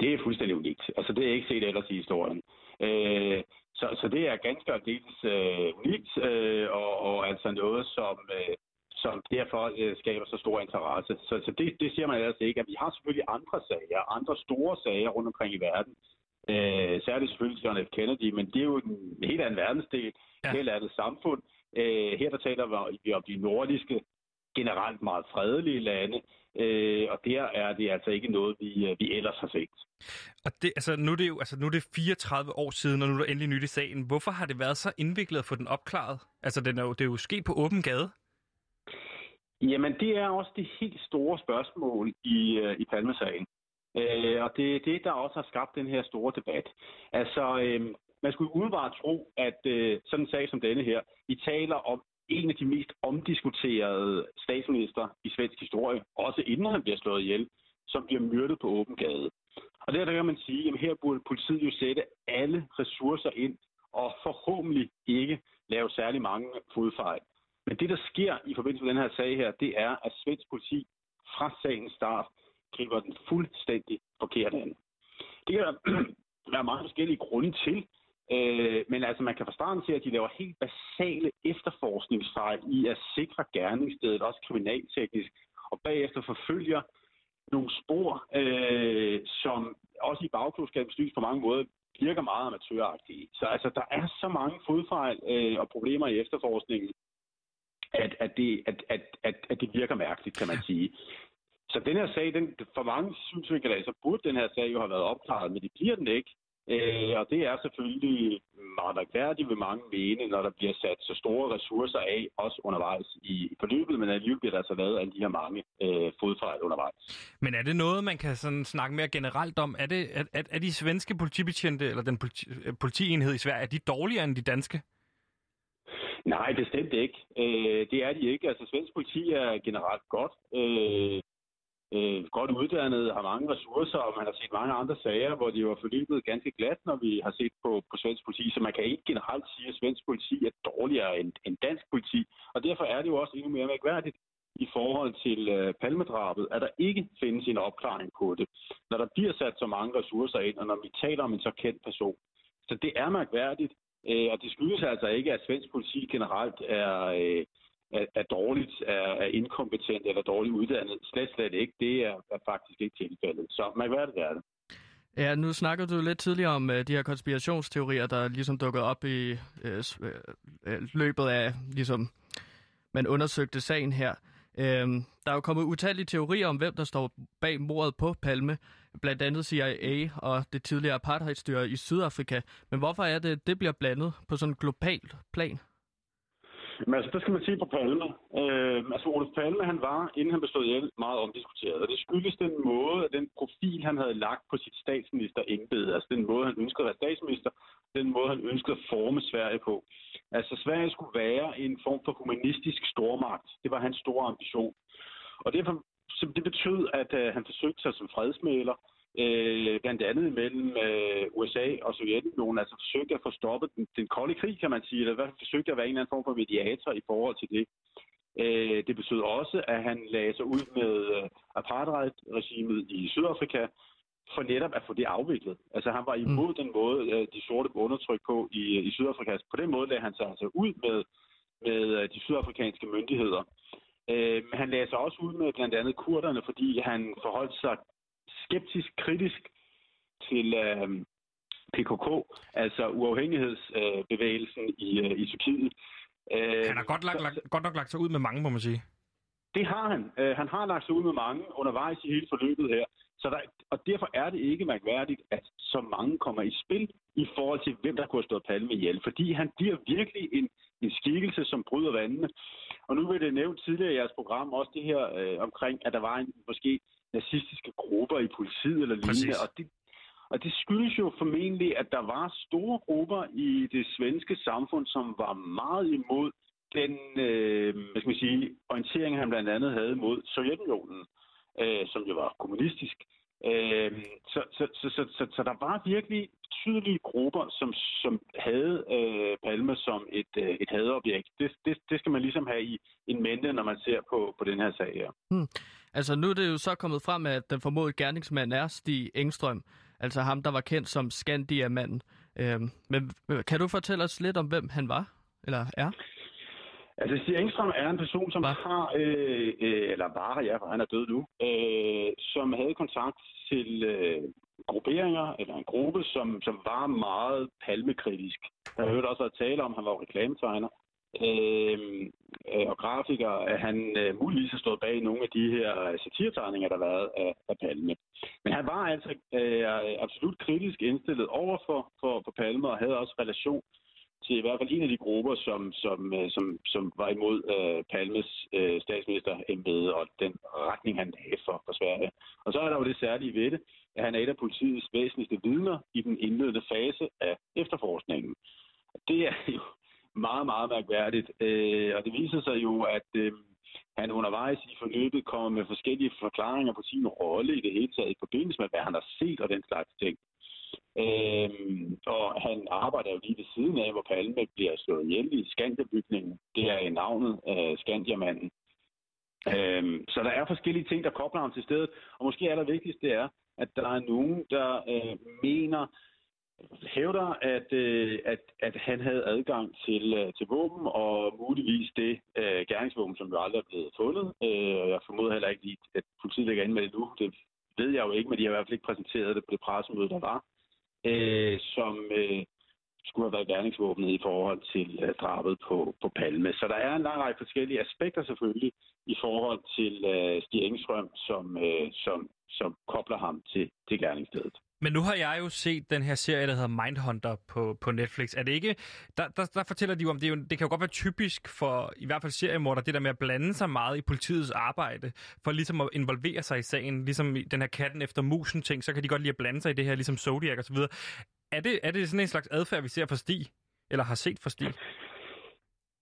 F: Det er fuldstændig unikt. Altså, det er ikke set ellers i historien. Øh, så, så det er ganske aldeles øh, unikt, øh, og, og altså noget, som, øh, som derfor øh, skaber så stor interesse. Så, så det, det siger man ellers ikke. At vi har selvfølgelig andre sager, andre store sager rundt omkring i verden. Øh, særligt selvfølgelig John F. Kennedy, men det er jo en helt anden verdensdel, ja. helt andet samfund. Øh, her der taler vi om de nordiske, generelt meget fredelige lande, øh, og der er det altså ikke noget, vi, øh, vi ellers har set.
A: Og det, altså, nu, er det jo, altså, nu er det 34 år siden, og nu er der endelig nyt i sagen. Hvorfor har det været så indviklet at få den opklaret? Altså, den er jo, det er jo sket på åben gade.
F: Jamen, det er også det helt store spørgsmål i, øh, i Palmesagen. Øh, og det er det, der også har skabt den her store debat. Altså, øh, man skulle umiddelbart tro, at øh, sådan en sag som denne her, vi taler om en af de mest omdiskuterede statsminister i svensk historie, også inden han bliver slået ihjel, som bliver myrdet på åben gade. Og der, der kan man sige, at her burde politiet jo sætte alle ressourcer ind, og forhåbentlig ikke lave særlig mange fodfejl. Men det, der sker i forbindelse med den her sag her, det er, at svensk politi fra sagens start griber den fuldstændig forkert an. Det kan være mange forskellige grunde til, øh, men altså man kan fra starten se, at de laver helt basale efterforskningsfejl i at sikre gerningsstedet, også kriminalteknisk, og bagefter forfølger nogle spor, øh, som også i bagklodskabens lys på mange måder virker meget amatøragtige. Så altså, der er så mange fodfejl øh, og problemer i efterforskningen, at, at, det, at, at, at, at det virker mærkeligt, kan man sige. Så den her sag, den, for mange synsvinkler så burde den her sag jo have været opklaret, men det bliver den ikke. Øh, og det er selvfølgelig meget mærkværdigt, vil mange mene, når der bliver sat så store ressourcer af, også undervejs i forløbet, men alligevel bliver der så lavet alle de her mange øh, fodfejl undervejs.
A: Men er det noget, man kan sådan snakke mere generelt om? Er, det, er, er, er de svenske politibetjente, eller den politi, politienhed i Sverige, er de dårligere end de danske?
F: Nej, bestemt ikke. Øh, det er de ikke. Altså, svensk politi er generelt godt. Øh, øh, godt uddannet, har mange ressourcer, og man har set mange andre sager, hvor de var forløbet ganske glat, når vi har set på, på svensk politi. Så man kan ikke generelt sige, at svensk politi er dårligere end, end dansk politi. Og derfor er det jo også endnu mere mærkværdigt i forhold til øh, palmedrabet, at der ikke findes en opklaring på det, når der bliver sat så mange ressourcer ind, og når vi taler om en så kendt person. Så det er mærkværdigt, øh, og det skyldes altså ikke, at svensk politi generelt er, øh, er, er dårligt, er, er inkompetent eller dårligt uddannet. Slet, slet ikke. Det er, er faktisk ikke tilfældet. Så man mærkværdigt er det.
B: Ja, nu snakker du lidt tidligere om uh, de her konspirationsteorier, der ligesom dukkede op i uh, uh, løbet af, ligesom man undersøgte sagen her. Uh, der er jo kommet utallige teorier om, hvem der står bag mordet på Palme, blandt andet CIA og det tidligere apartheidstyre i Sydafrika. Men hvorfor er det, det bliver blandet på sådan en global plan?
F: Men altså, det skal man sige på Palme. Øh, altså, Olof Palme, han var, inden han bestod hjælp, meget omdiskuteret. Og det skyldes den måde, den profil, han havde lagt på sit statsministerembede. Altså, den måde, han ønskede at være statsminister. Den måde, han ønskede at forme Sverige på. Altså, Sverige skulle være en form for humanistisk stormagt. Det var hans store ambition. Og derfor, det betød, at øh, han forsøgte sig som fredsmæler øh, blandt andet mellem øh, USA og Sovjetunionen, altså forsøgte at få stoppet den, den kolde krig, kan man sige, eller forsøgte at være en eller anden form for mediator i forhold til det. Øh, det betød også, at han lagde sig ud med øh, apartheid-regimet i Sydafrika, for netop at få det afviklet. Altså han var mm. imod mm. den måde, øh, de sorte blev undertrykt på i, i Sydafrika. På den måde lagde han sig altså ud med, med øh, de sydafrikanske myndigheder. Øh, han lagde sig også ud med blandt andet kurderne, fordi han forholdt sig skeptisk, kritisk til øh, PKK, altså uafhængighedsbevægelsen øh, i, øh, i Tyrkiet.
A: Øh, han har godt, lagt, lagt, godt nok lagt sig ud med mange, må man sige.
F: Det har han. Øh, han har lagt sig ud med mange undervejs i hele forløbet her. Så der, og derfor er det ikke mærkværdigt, at så mange kommer i spil i forhold til, hvem der kunne have stået Palme ihjel. Fordi han bliver virkelig en, en skikkelse, som bryder vandene. Og nu vil det nævnt tidligere i jeres program også det her øh, omkring, at der var en måske nazistiske grupper i politiet eller lignende. Og det, og det skyldes jo formentlig, at der var store grupper i det svenske samfund, som var meget imod den øh, hvad skal man sige, orientering, han blandt andet havde mod Sovjetunionen, øh, som jo var kommunistisk. Øh, så, så, så, så, så, så der var virkelig betydelige grupper, som, som havde øh, Palme som et, øh, et hadobjekt. Det, det, det skal man ligesom have i en mente, når man ser på, på den her sag her.
B: Hmm. Altså nu er det jo så kommet frem, at den formodede gerningsmand er Stig Engstrøm, altså ham, der var kendt som Skandia-manden. Øhm, men kan du fortælle os lidt om, hvem han var, eller er?
F: Altså, Stig Engstrøm er en person, som var. har, øh, øh, eller var, ja, for han er død nu, øh, som havde kontakt til øh, grupperinger, eller en gruppe, som, som var meget palmekritisk. Der har hørt også været tale om, at han var reklametegner Øhm, øh, og grafiker, at han øh, muligvis har stået bag nogle af de her øh, satiretegninger, der har været af, af Palme. Men han var altså øh, absolut kritisk indstillet over for, for, for Palme, og havde også relation til i hvert fald en af de grupper, som, som, øh, som, som var imod øh, Palmes øh, statsministerembede og den retning, han havde for, for Sverige. Og så er der jo det særlige ved det, at han er et af politiets væsentligste vidner i den indledende fase af efterforskningen. Det er jo meget, meget mærkværdigt. Øh, og det viser sig jo, at øh, han undervejs i forløbet kommer med forskellige forklaringer på sin rolle i det hele taget i forbindelse med, hvad han har set og den slags ting. Øh, og han arbejder jo lige ved siden af, hvor Palme bliver slået ihjel i Skandia-bygningen. Det er i navnet af Skandiamanden. Øh, så der er forskellige ting, der kobler ham til stedet. Og måske allervigtigst det er, at der er nogen, der øh, mener, hævder, at, øh, at, at han havde adgang til, øh, til våben, og muligvis det øh, gerningsvåben, som jo aldrig er blevet fundet. Øh, jeg formoder heller ikke, at politiet ligger inde med det nu. Det ved jeg jo ikke, men de har i hvert fald ikke præsenteret det på det pressemøde, der var, øh, som øh, skulle have været gerningsvåbnet i forhold til øh, drabet på, på Palme. Så der er en lang række forskellige aspekter selvfølgelig i forhold til øh, Stig Engstrøm, som, øh, som, som kobler ham til, til gerningsstedet.
A: Men nu har jeg jo set den her serie, der hedder Mindhunter på, på Netflix. Er det ikke... Der, der, der fortæller de jo om, det, er jo, det kan jo godt være typisk for i hvert fald seriemorder, det der med at blande sig meget i politiets arbejde, for ligesom at involvere sig i sagen, ligesom i den her katten efter musen ting, så kan de godt lide at blande sig i det her, ligesom Zodiac og så videre. Er det, er det sådan en slags adfærd, vi ser for Stig? Eller har set for Stig?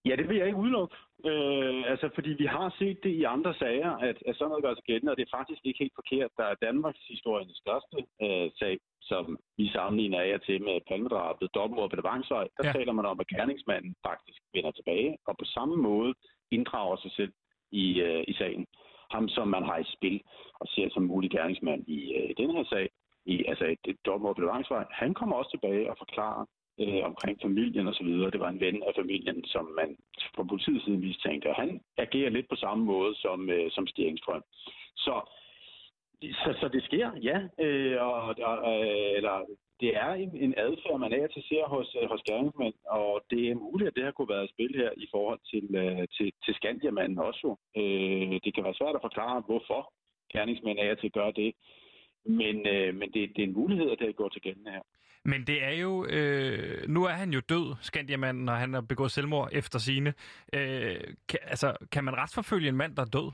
F: Ja, det vil jeg ikke udelukke. Øh, altså, fordi vi har set det i andre sager, at, at sådan noget gør sig gældende, og det er faktisk ikke helt forkert. Der er Danmarks historiens største øh, sag, som vi sammenligner af til med palmedrabet, dobbeltmord på Devangsvej. Der
A: Ja.
F: taler man om, at gerningsmanden faktisk vender tilbage, og på samme måde inddrager sig selv i, øh, i sagen. Ham, som man har i spil og ser som mulig gerningsmand i, øh, i den her sag, i, altså et, et dobbeltmord på Devangsvej, han kommer også tilbage og forklarer, øh, omkring familien og så videre. Det var en ven af familien, som man fra politiets side mistænkte, og han agerer lidt på samme måde som, øh, som Stig Så, så, så det sker, ja. Øh, og, og, øh, eller, det er en, en adfærd, man af og til ser hos, øh, hos gerningsmænd, og det er muligt, at det har kunne være et spil her i forhold til, øh, til, til Skandiamanden også. Øh, det kan være svært at forklare, hvorfor gerningsmænd af og til gør det, men, øh, men det, det er en mulighed, at det går til gældende her.
A: Men det er jo... Øh, nu er han jo død, Skandiamanden, og han har begået selvmord efter sine. Øh, kan, altså, kan man retsforfølge en mand, der er død?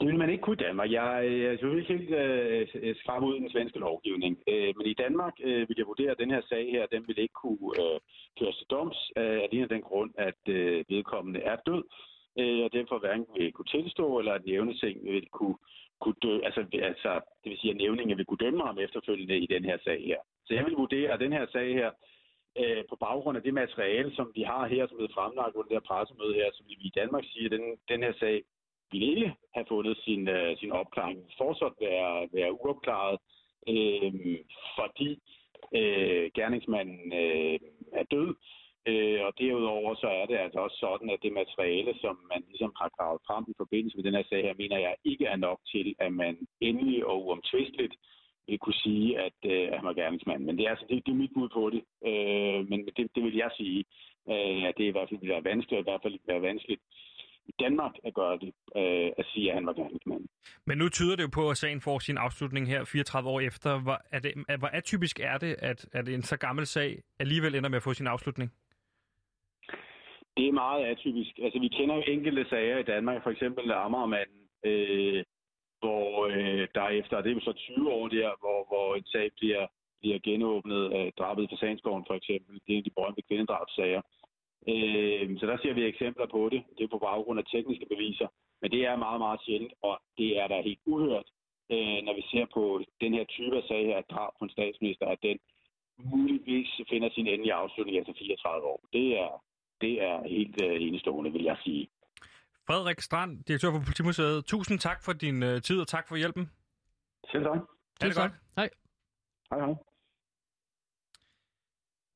F: Det vil man ikke kunne i Danmark. Jeg er selvfølgelig ikke helt øh, skræmme ud i den svenske lovgivning. Øh, men i Danmark øh, vil jeg vurdere, at den her sag her, den vil ikke kunne øh, køres til doms, øh, alene af den grund, at øh, vedkommende er død, øh, og derfor hverken vil kunne tilstå, eller at nævneting vil kunne, kunne dø, altså, altså, det vil sige, at nævningen vil kunne dømme ham efterfølgende i den her sag her. Så jeg vil vurdere, at den her sag her, øh, på baggrund af det materiale, som vi har her, som er fremlagt under det her pressemøde her, så vil vi i Danmark sige, at den, den her sag ville ikke have fundet sin, øh, sin opklaring. Fortsat være, være uopklaret, øh, fordi øh, gerningsmanden øh, er død. Øh, og derudover så er det altså også sådan, at det materiale, som man ligesom har gravet frem i forbindelse med den her sag her, mener jeg ikke er nok til, at man endelig og uomtvisteligt vil kunne sige, at, øh, at han var gerningsmand. Men det er, altså, det, det er mit bud på det. Øh, men det, det vil jeg sige, øh, at det i hvert fald vil være vanskeligt, og i hvert fald vil være vanskeligt i Danmark at gøre det, øh, at sige, at han var gerningsmand.
A: Men nu tyder det jo på, at sagen får sin afslutning her 34 år efter. Hvor, er det, hvor atypisk er det, at, at en så gammel sag alligevel ender med at få sin afslutning?
F: Det er meget atypisk. Altså, vi kender jo enkelte sager i Danmark, for eksempel Amagermanden, øh, hvor øh, der efter, det er jo så 20 år der, hvor, hvor en sag bliver, bliver genåbnet af drabet i Fasanskoven for eksempel. Det er en af de berømte kvindedrabssager. Øh, så der ser vi eksempler på det. Det er på baggrund af tekniske beviser. Men det er meget, meget sjældent, og det er da helt uhørt, øh, når vi ser på den her type af sag her, at drab på en statsminister, at den muligvis finder sin endelige afslutning efter 34 år. Det er, det er helt øh, enestående, vil jeg sige.
A: Frederik Strand, direktør for Politimuseet. Tusind tak for din øh, tid, og tak for hjælpen.
F: Selv tak.
A: Er det godt?
B: Hej.
F: Hej, hej.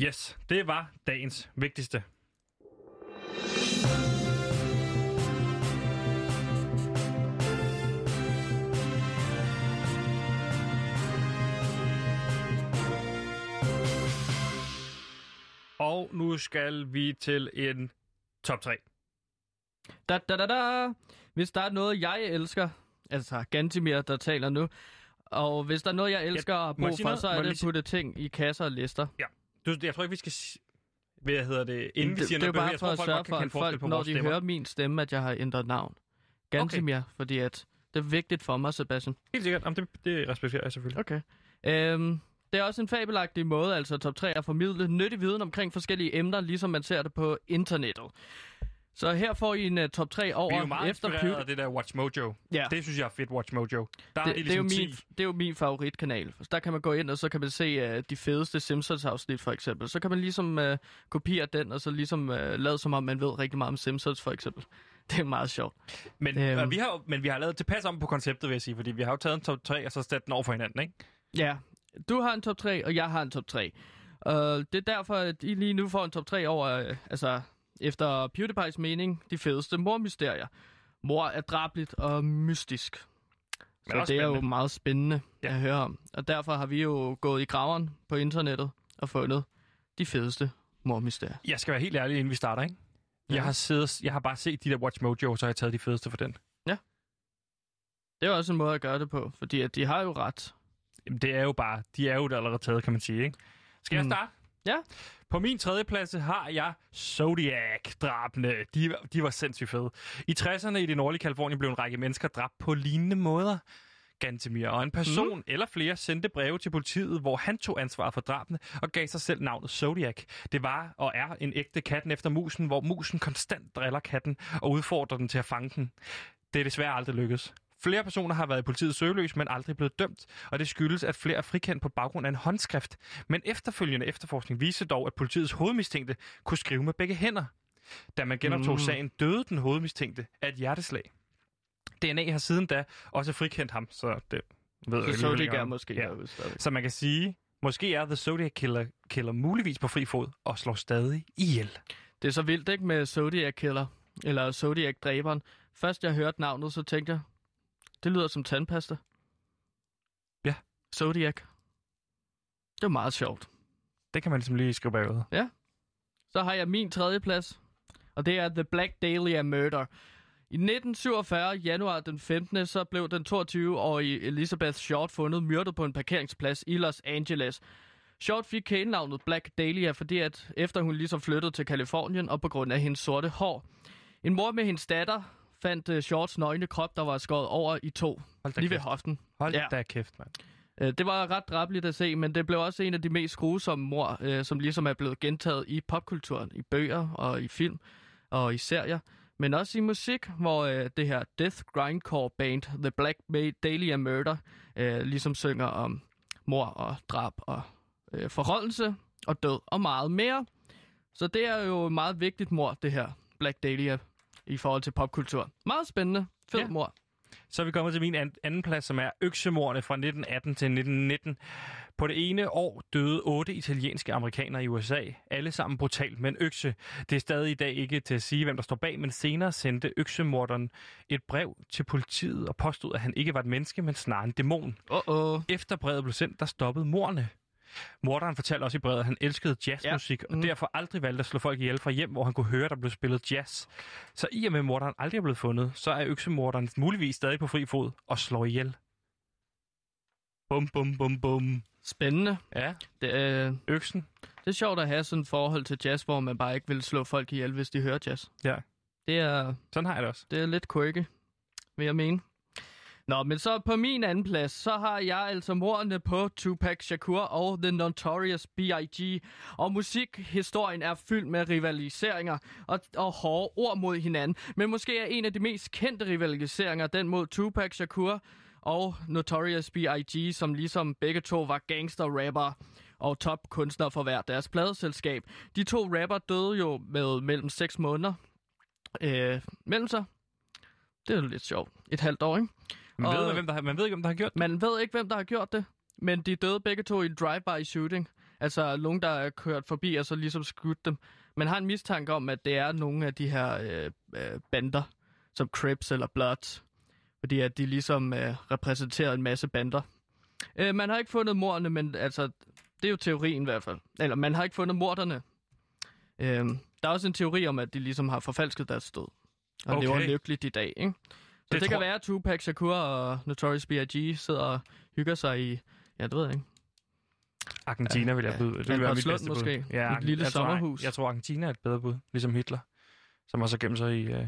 A: Yes, det var dagens vigtigste. Og nu skal vi til en top 3.
B: Da, da, da, da. Hvis der er noget, jeg elsker, altså Gantimir, der taler nu, og hvis der er noget, jeg elsker at
A: må jeg
B: bruge for,
A: noget?
B: så er det at putte ting i kasser og lister.
A: Du, jeg tror ikke, vi skal... Hvad hedder det? Inden vi
B: det,
A: siger
B: det er jo
A: noget,
B: bare for at
A: folk
B: sørge for, at folk, når de
A: stemmer.
B: hører min stemme, at jeg har ændret navn. Gantimir, okay. fordi at det er vigtigt for mig, Sebastian.
A: Helt sikkert. Jamen, det, det respekterer jeg selvfølgelig.
B: Okay. Øhm, det er også en fabelagtig måde, altså top 3, at formidle nyttig viden omkring forskellige emner, ligesom man ser det på internettet. Så her får I en uh, top 3 over
A: Vi er jo meget
B: efter
A: inspireret af det der Watch Mojo.
B: Ja.
A: Det synes jeg er fedt, Watch Mojo. Der er
B: det,
A: de
B: det, er jo
A: ligesom
B: min,
A: 10.
B: det er jo min favoritkanal. Så der kan man gå ind, og så kan man se uh, de fedeste Simpsons-afsnit, for eksempel. Så kan man ligesom uh, kopiere den, og så ligesom uh, lade som om, man ved rigtig meget om Simpsons, for eksempel. Det er meget sjovt.
A: Men,
B: Øhm.
A: vi har, men vi har lavet tilpas om på konceptet, vil jeg sige, fordi vi har jo taget en top 3, og så sat den over for hinanden, ikke?
B: Ja, du har en top 3, og jeg har en top 3. Uh, det er derfor, at I lige nu får en top 3 over, uh, altså efter PewDiePie's mening, de fedeste mormysterier. Mor er drabligt og mystisk.
A: Men
B: Så det er jo
A: spændende.
B: meget spændende
A: Ja.
B: ja. at høre om. Og derfor har vi jo gået i graveren på internettet og fundet de fedeste mormysterier.
A: Jeg skal være helt ærlig, inden vi starter, ikke?
B: Ja.
A: Jeg, har siddet, jeg har bare set de der Watch Mojo, så har jeg taget de fedeste for den.
B: Det er også en måde at gøre det på, fordi at de har jo ret.
A: Det er jo bare, de er jo der allerede taget, kan man sige, ikke? Skal jeg
B: Mm.
A: starte?
B: Ja.
A: På min tredje plads har jeg Zodiac-drabene. De, de var sindssygt fede. I 60'erne i det nordlige Kalifornien blev en række mennesker dræbt på lignende måder. Gantemir og en person mm. eller flere sendte breve til politiet, hvor han tog ansvar for drabene og gav sig selv navnet Zodiac. Det var og er en ægte katten efter musen, hvor musen konstant driller katten og udfordrer den til at fange den. Det er desværre aldrig lykkedes. Flere personer har været i politiets søgeløs, men aldrig blevet dømt, og det skyldes, at flere er frikendt på baggrund af en håndskrift. Men efterfølgende efterforskning viste dog, at politiets hovedmistænkte kunne skrive med begge hænder. Da man genoptog
B: Mm.
A: sagen, døde den hovedmistænkte af et hjerteslag. DNA har siden da også frikendt ham, så det ved jeg
B: Så
A: ikke,
B: så
A: hvor
B: de
A: længe
B: gerne
A: om.
B: måske
A: Ja. Så man kan sige, måske er The Zodiac Killer, killer muligvis på fri fod og slår stadig ihjel.
B: Det er så vildt, ikke, med Zodiac Killer, eller Zodiac Dræberen. Først jeg hørte navnet, så tænkte jeg, det lyder som tandpasta.
A: Ja.
B: Zodiac. Det var meget sjovt.
A: Det kan man ligesom lige skrive bagud.
B: Så har jeg min tredje plads, og det er The Black Dahlia Murder. I 1947, januar den 15., så blev den 22-årige Elizabeth Short fundet myrdet på en parkeringsplads i Los Angeles. Short fik kælenavnet Black Dahlia, fordi at efter hun ligesom flyttede til Kalifornien og på grund af hendes sorte hår. En mor med hendes datter fandt uh, Shorts nøgne krop, der var skåret over i to,
A: Hold
B: lige ved
A: kæft.
B: hoften.
A: Hold
B: Ja.
A: da kæft, mand.
B: Øh, Det var ret drabeligt at se, men det blev også en af de mest grusomme mor, øh, som ligesom er blevet gentaget i popkulturen, i bøger og i film og i serier, men også i musik, hvor øh, det her death grindcore band, The Black Ma- Dahlia Murder, øh, ligesom synger om mor og drab og øh, forholdelse og død og meget mere. Så det er jo et meget vigtigt mor, det her Black Dahlia, i forhold til popkultur. Meget spændende. Fed
A: Ja.
B: mor.
A: Så er vi kommet til min an- anden plads, som er øksemordene fra 1918 til 1919. På det ene år døde otte italienske amerikanere i USA. Alle sammen brutalt med en økse. Det er stadig i dag ikke til at sige, hvem der står bag, men senere sendte øksemorderen et brev til politiet og påstod, at han ikke var et menneske, men snarere en dæmon.
B: Uh-oh.
A: Efter brevet blev sendt, der stoppede morerne. Morderen fortalte også i brevet, at han elskede jazzmusik, ja.
B: Mhm.
A: og derfor aldrig valgte at slå folk ihjel fra hjem, hvor han kunne høre, der blev spillet jazz. Så i og med, at morderen aldrig er blevet fundet, så er øksemorderen muligvis stadig på fri fod og slår ihjel. Bum, bum, bum, bum.
B: Spændende.
A: Ja,
B: Det, øh,
A: øksen.
B: Det er sjovt at have sådan et forhold til jazz, hvor man bare ikke vil slå folk ihjel, hvis de hører jazz.
A: Ja.
B: Det er,
A: Sådan har jeg det også.
B: det er lidt quirky, vil jeg mene. Nå, men så på min anden plads, så har jeg altså mordene på Tupac Shakur og The Notorious B.I.G. Og musikhistorien er fyldt med rivaliseringer og, og hårde ord mod hinanden. Men måske er en af de mest kendte rivaliseringer den mod Tupac Shakur og Notorious B.I.G., som ligesom begge to var gangster-rapper og topkunstnere for hver deres pladeselskab. De to rapper døde jo med mellem 6 måneder øh, mellem sig. Det er lidt sjovt. Et halvt år, ikke?
A: Man,
B: Og-
A: ved, hvem der, har- man ved ikke, hvem der har gjort det.
B: Man ved ikke, hvem der har gjort det, men de døde begge to i en drive-by shooting. Altså nogen, der er kørt forbi og så ligesom skudt dem. Man har en mistanke om, at det er nogle af de her øh, øh, bander, som Crips eller Bloods. Fordi at de ligesom øh, repræsenterer en masse bander. Øh, man har ikke fundet morderne, men altså, det er jo teorien i hvert fald. Eller man har ikke fundet morderne. Øh, der er også en teori om, at de ligesom har forfalsket deres død. Og
A: Okay.
B: lever lykkeligt i dag, ikke? Så
A: Det
B: det, det
A: tror-
B: kan være, at Tupac Shakur og Notorious B.I.G. sidder og hygger sig i, ja, det ved jeg ikke.
A: Argentina vil jeg
B: Ja,
A: byde. Det vil være mit bedste bud.
B: måske.
A: Ja,
B: Et lille
A: jeg tror,
B: sommerhus.
A: Jeg tror, Argentina er et bedre bud, ligesom Hitler, som også har gemt sig i, øh,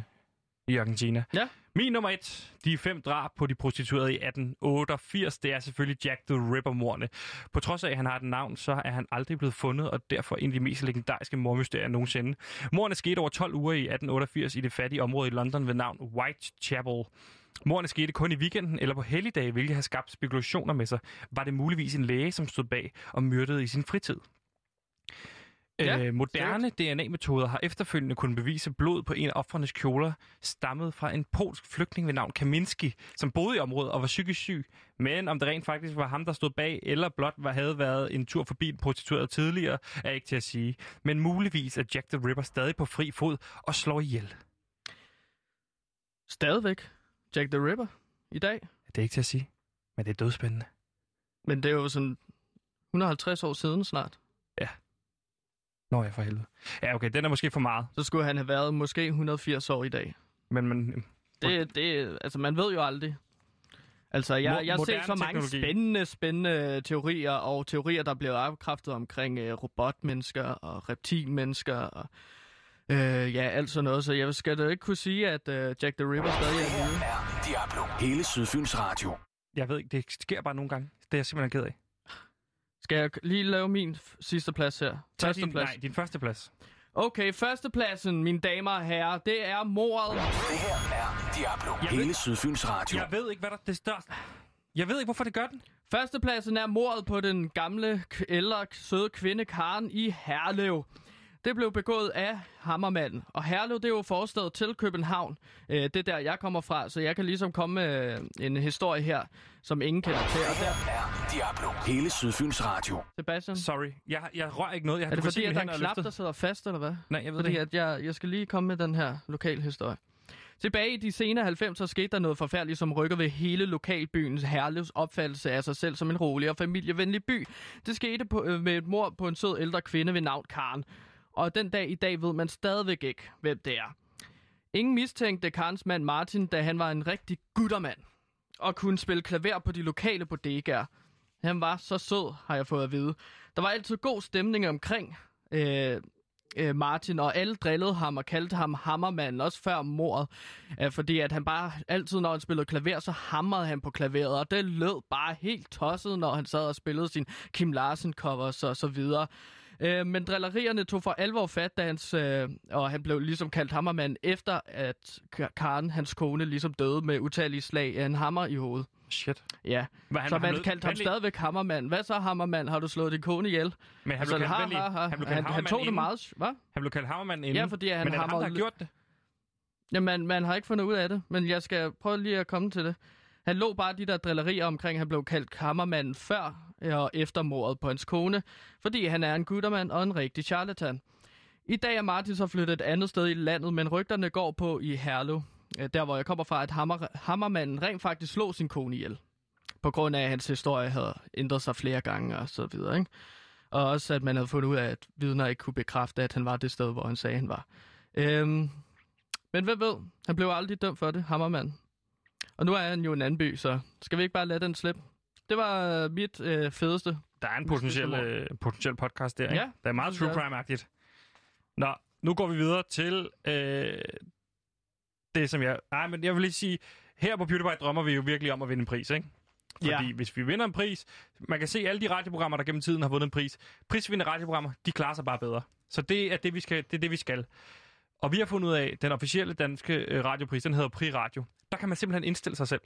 A: i Argentina.
B: Ja.
A: Min nummer et, de fem drab på de prostituerede i 1888, det er selvfølgelig Jack the Ripper-mordene. På trods af, at han har et navn, så er han aldrig blevet fundet, og derfor en af de mest legendariske mordmysterier nogensinde. Mordene skete over 12 uger i 1888 i det fattige område i London ved navn Whitechapel. Mordene skete kun i weekenden eller på helligdage, hvilket har skabt spekulationer med sig. Var det muligvis en læge, som stod bag og myrdede i sin fritid?
B: Ja,
A: øh, moderne DNA-metoder har efterfølgende kunnet bevise blod på en af offrenes kjoler stammet fra en polsk flygtning ved navn Kaminski, som boede i området og var psykisk syg. Men om det rent faktisk var ham, der stod bag, eller blot var, havde været en tur forbi en prostitueret tidligere, er ikke til at sige. Men muligvis er Jack the Ripper stadig på fri fod og slår ihjel.
B: Stadigvæk Jack the Ripper i dag.
A: Det er ikke til at sige, men det er dødspændende.
B: Men det er jo sådan 150 år siden snart.
A: Nå ja, for helvede. Ja, okay, den er måske for meget.
B: Så skulle han have været måske 180 år i dag.
A: Men man,
B: Det, det, altså man ved jo aldrig. Altså, jeg,
A: Mo-
B: jeg har set så mange
A: teknologi.
B: spændende, spændende teorier, og teorier, der bliver afkræftet omkring øh, robotmennesker og reptilmennesker og øh, ja, alt sådan noget. Så jeg skal da ikke kunne sige, at øh, Jack the Ripper stadig er
G: er Diablo. Hele Sydfyns Radio.
A: Jeg ved ikke, det sker bare nogle gange. Det er jeg simpelthen ked af.
B: Skal jeg lige lave min f- sidste plads her?
A: Tag
B: Første
A: din,
B: plads.
A: nej, din første plads.
B: Okay, førstepladsen, mine damer og herrer, det er mordet.
G: Det her er Diablo.
A: Jeg
G: Hele
A: ved-
G: Sydfyns Radio.
A: Jeg ved ikke, hvad der det største. Jeg ved ikke, hvorfor det gør den.
B: Førstepladsen er mordet på den gamle, ældre, søde kvinde Karen i Herlev. Det blev begået af Hammermanden. Og Herlev, det er jo forstedet til København. Øh, Det er der, jeg kommer fra, så jeg kan ligesom komme med øh, en historie her, som ingen kender til. Og der,
G: er Diablo. Hele Sydfyns Radio.
B: Sebastian,
A: Sorry, jeg, jeg rører ikke noget. Jeg
B: er det fordi, at der er en knap, der sidder fast, eller hvad?
A: Nej, jeg ved
B: Fordi
A: det ikke.
B: at jeg, jeg skal lige komme med den her lokale historie. Tilbage i de senere 90'er skete der noget forfærdeligt, som rykker ved hele lokalbyens Herlevs opfattelse af sig selv som en rolig og familievenlig by. Det skete på, øh, med et mord på en sød ældre kvinde ved navn Karen. Og den dag i dag ved man stadigvæk ikke, hvem det er. Ingen mistænkte Karens mand Martin, da han var en rigtig guttermand og kunne spille klaver på de lokale bodegaer. Han var så sød, har jeg fået at vide. Der var altid god stemning omkring øh, øh, Martin, og alle drillede ham og kaldte ham Hammermanden, også før mordet. Øh, fordi at han bare altid, når han spillede klaver, så hamrede han på klaveret, og det lød bare helt tosset, når han sad og spillede sin Kim Larsen-covers og så videre. Øh, men drillerierne tog for alvor fat, da hans, øh, og han blev ligesom kaldt Hammermand, efter at Ka- Karen, hans kone, ligesom døde med utallige slag af en hammer i hovedet.
A: Shit.
B: Ja,
A: han,
B: så
A: han
B: man
A: blev-
B: kaldte ham
A: venlig-
B: stadigvæk Hammermand. Hvad så, Hammermand? Har du slået din kone ihjel?
A: Men han
B: Altså,
A: blev kaldt
B: ha, ha, ha.
A: Han blev kaldt
B: han, han
A: Hammermand
B: tog det
A: inden.
B: meget... Hvad?
A: Han blev kaldt Hammermand inden.
B: Ja, fordi han
A: Men er det ham, der har gjort det?
B: Jamen, man har ikke fundet ud af det, men jeg skal prøve lige at komme til det. Han lå bare de der drillerier omkring, han blev kaldt kammermanden før og efter mordet på hans kone, fordi han er en guttermand og en rigtig charlatan. I dag er Martin så flyttet et andet sted i landet, men rygterne går på i Herlev, øh, der hvor jeg kommer fra, at hammer, hammermanden rent faktisk slog sin kone ihjel. På grund af, at hans historie havde ændret sig flere gange og så videre, ikke? Og også, at man havde fundet ud af, at vidner ikke kunne bekræfte, at han var det sted, hvor han sagde, han var. Øhm, men hvem ved? Han blev aldrig dømt for det, hammermanden. Og nu er han jo en anden by, så skal vi ikke bare lade den slippe? Det var øh, mit øh, fedeste.
A: Der er en potentiel, øh, potentiel podcast der, ikke?
B: Ja,
A: Der er meget true crime-agtigt. Nå, nu går vi videre til øh, det, som jeg... Nej, men jeg vil lige sige, her på PewDiePie drømmer vi jo virkelig om at vinde en pris, ikke? Fordi
B: Ja.
A: hvis vi vinder en pris... Man kan se alle de radioprogrammer, der gennem tiden har vundet en pris. Prisvindende radioprogrammer, de klarer sig bare bedre. Så det er det, vi skal. Det er det, vi skal. Og vi har fundet ud af, at den officielle danske øh, radiopris, den hedder Pri Radio. Der kan man simpelthen indstille sig selv.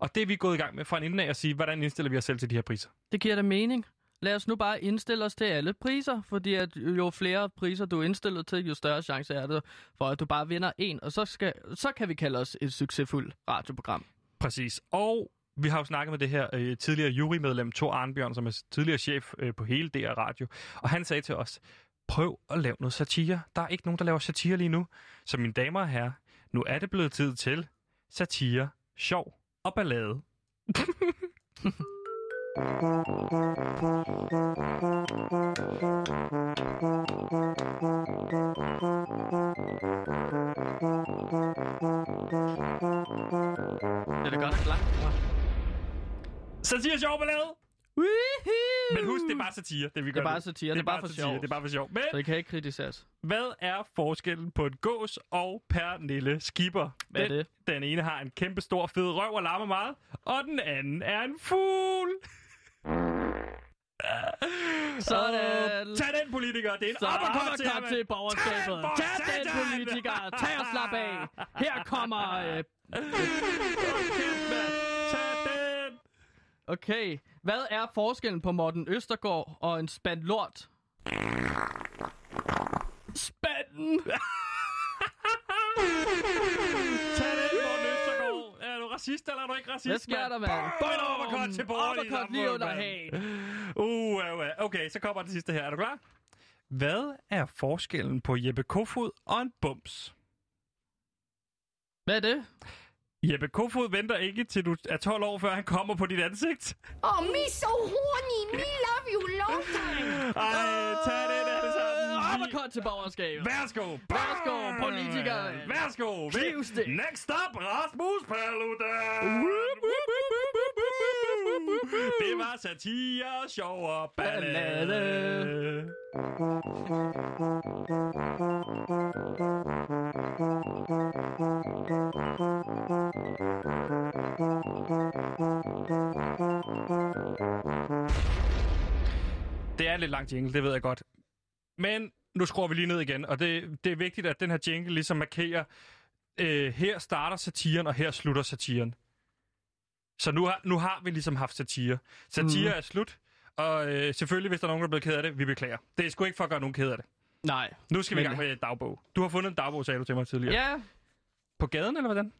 A: Og det er vi gået i gang med fra en ende af at sige, hvordan indstiller vi os selv til de her priser.
B: Det giver da mening. Lad os nu bare indstille os til alle priser, fordi at jo flere priser du er indstillet til, jo større chance er det for, at du bare vinder en, og så, skal, så kan vi kalde os et succesfuldt radioprogram.
A: Præcis. Og vi har jo snakket med det her øh, tidligere jurymedlem, Thor Arnbjørn, som er tidligere chef øh, på hele DR Radio. Og han sagde til os, prøv at lave noget satire. Der er ikke nogen, der laver satire lige nu. Så mine damer og herrer, nu er det blevet tid til satire, sjov og ballade.
B: Det er da godt langt.
A: Satire, sjov ballade!
B: Woohoo!
A: Men husk, det er bare satire, det vi gør
B: bare
A: nu.
B: satire, det er bare for
A: satire,
B: sjov.
A: Det er bare for sjov. Men
B: Så det kan ikke kritiseres.
A: hvad er forskellen på en gås og Pernille Skipper?
B: Hvad er
A: den,
B: det?
A: Den ene har en kæmpe stor fed røv og larmer meget, og den anden er en fugl.
B: Sådan.
A: Og Tag den, politiker. Det er en
B: Så
A: uppercut til, ham.
B: til borgerskabet.
A: for
B: Tag den,
A: satan!
B: politiker. Tag og slap af. Her kommer... Øh.
A: Tag den.
B: Okay, hvad er forskellen på Morten Østergaard og en spand lort? Spanden!
A: Tag den, Morten Østergaard. Er du racist, eller er du ikke racist,
B: Hvad sker der, mand?
A: Bøj en uppercut til borgerlige
B: Uppercut lige under hagen.
A: Uh, uh, uh. Okay, så kommer det sidste her. Er du klar? Hvad er forskellen på Jeppe Kofod og en bums?
B: Hvad er det?
A: Jeppe Kofod venter ikke til du er 12 år, før han kommer på dit ansigt.
H: Oh, me so horny. Me love you long time.
A: Ej, tag det alle sammen.
B: Uppercut til borgerskabet.
A: Værsgo.
B: Værsgo, politikere.
A: Værsgo.
B: Knivstik.
A: Next up, Rasmus Paludan.
B: Whoop,
A: var satire, sjov og ballade. En lidt lang jingle, det ved jeg godt. Men nu skruer vi lige ned igen, og det, det er vigtigt, at den her jingle ligesom markerer, øh, her starter satiren, og her slutter satiren. Så nu har, nu har vi ligesom haft satire. Satire mm. er slut, og øh, selvfølgelig, hvis der er nogen, der er blevet ked af det, vi beklager. Det er sgu ikke for at gøre nogen ked af det.
B: Nej.
A: Nu skal vi i gang med dagbog. Du har fundet en dagbog, sagde du til mig tidligere.
B: Ja,
A: På gaden, eller hvordan?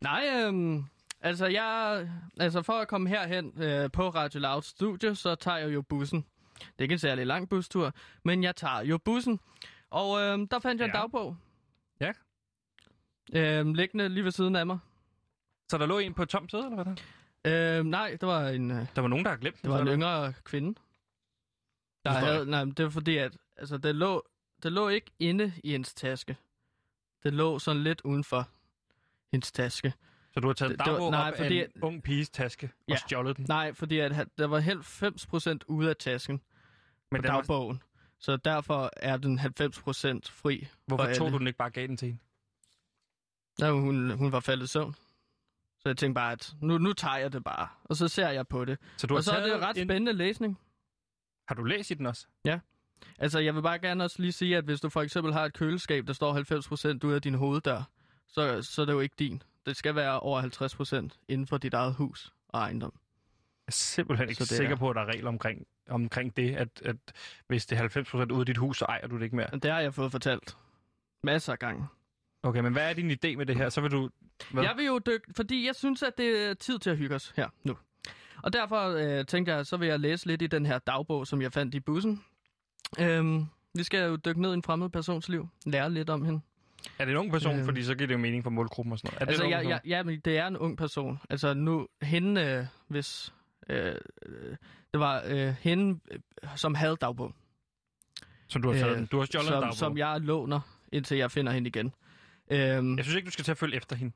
B: Nej, øhm, altså jeg, altså for at komme herhen øh, på Radio Loud Studio, så tager jeg jo bussen. Det er ikke en særlig lang bustur, men jeg tager jo bussen. Og øhm, der fandt jeg en
A: Ja.
B: dagbog.
A: Ja.
B: Øhm, liggende lige ved siden af mig.
A: Så der lå en på et tomt sæde, eller hvordan?
B: Øhm, nej, det var en, øh,
A: Der var nogen, der har glemt
B: det var en yngre kvinde. Der havde, nej, det var fordi, at altså, det, lå, det lå ikke inde i hendes taske. Det lå sådan lidt uden for hendes taske.
A: Så du har taget
B: Det- det var- nej,
A: op
B: fordi-
A: af en ung piges taske
B: Ja.
A: og stjålet den.
B: Nej, fordi at, der var helt 90% ude af tasken.
A: Men
B: på
A: den var,
B: dagbogen. Så derfor er den 90% fri.
A: hvorfor
B: for
A: tog du den ikke bare gav den til hende?
B: Ja, hun, hun var faldet i søvn. Så jeg tænkte bare, at nu, nu tager jeg det bare. Og så ser jeg på det.
A: Så du har
B: Og så er det jo ret
A: en...
B: spændende læsning.
A: Har du læst i den også?
B: Altså, jeg vil bare gerne også lige sige, at hvis du for eksempel har et køleskab, der står 90% ud af din hoveddør, så, så er det jo ikke din. Det skal være over 50% inden for dit eget hus og ejendom.
A: Jeg er simpelthen ikke
B: Så er-
A: sikker på, at der er regler omkring, omkring det, at, at hvis det er 90% ud af dit hus, så ejer du det ikke mere.
B: Det har jeg fået fortalt masser af gange.
A: Okay, men hvad er din idé med det her? Så vil du... Hvad?
B: Jeg vil jo dykke, fordi jeg synes, at det er tid til at hygge os her nu. Og derfor øh, tænkte jeg, så vil jeg læse lidt i den her dagbog, som jeg fandt i bussen. Øhm, vi skal jo dykke ned i en fremmed persons liv, lære lidt om hende.
A: Er det en ung person?
B: Øhm.
A: Fordi så giver det jo mening for målgruppen og sådan noget. Er
B: altså,
A: det
B: ja,
A: ung
B: ja, men det er en ung person. Altså nu, hende, øh, hvis... Øh, øh, det var øh, hende, øh, som havde dagbog.
A: Som du har taget
B: øh.
A: Du har stjålet
B: Som,
A: dagbog.
B: som jeg låner, indtil jeg finder hende igen. Øhm,
A: Jeg synes ikke, du skal tage følge efter hende.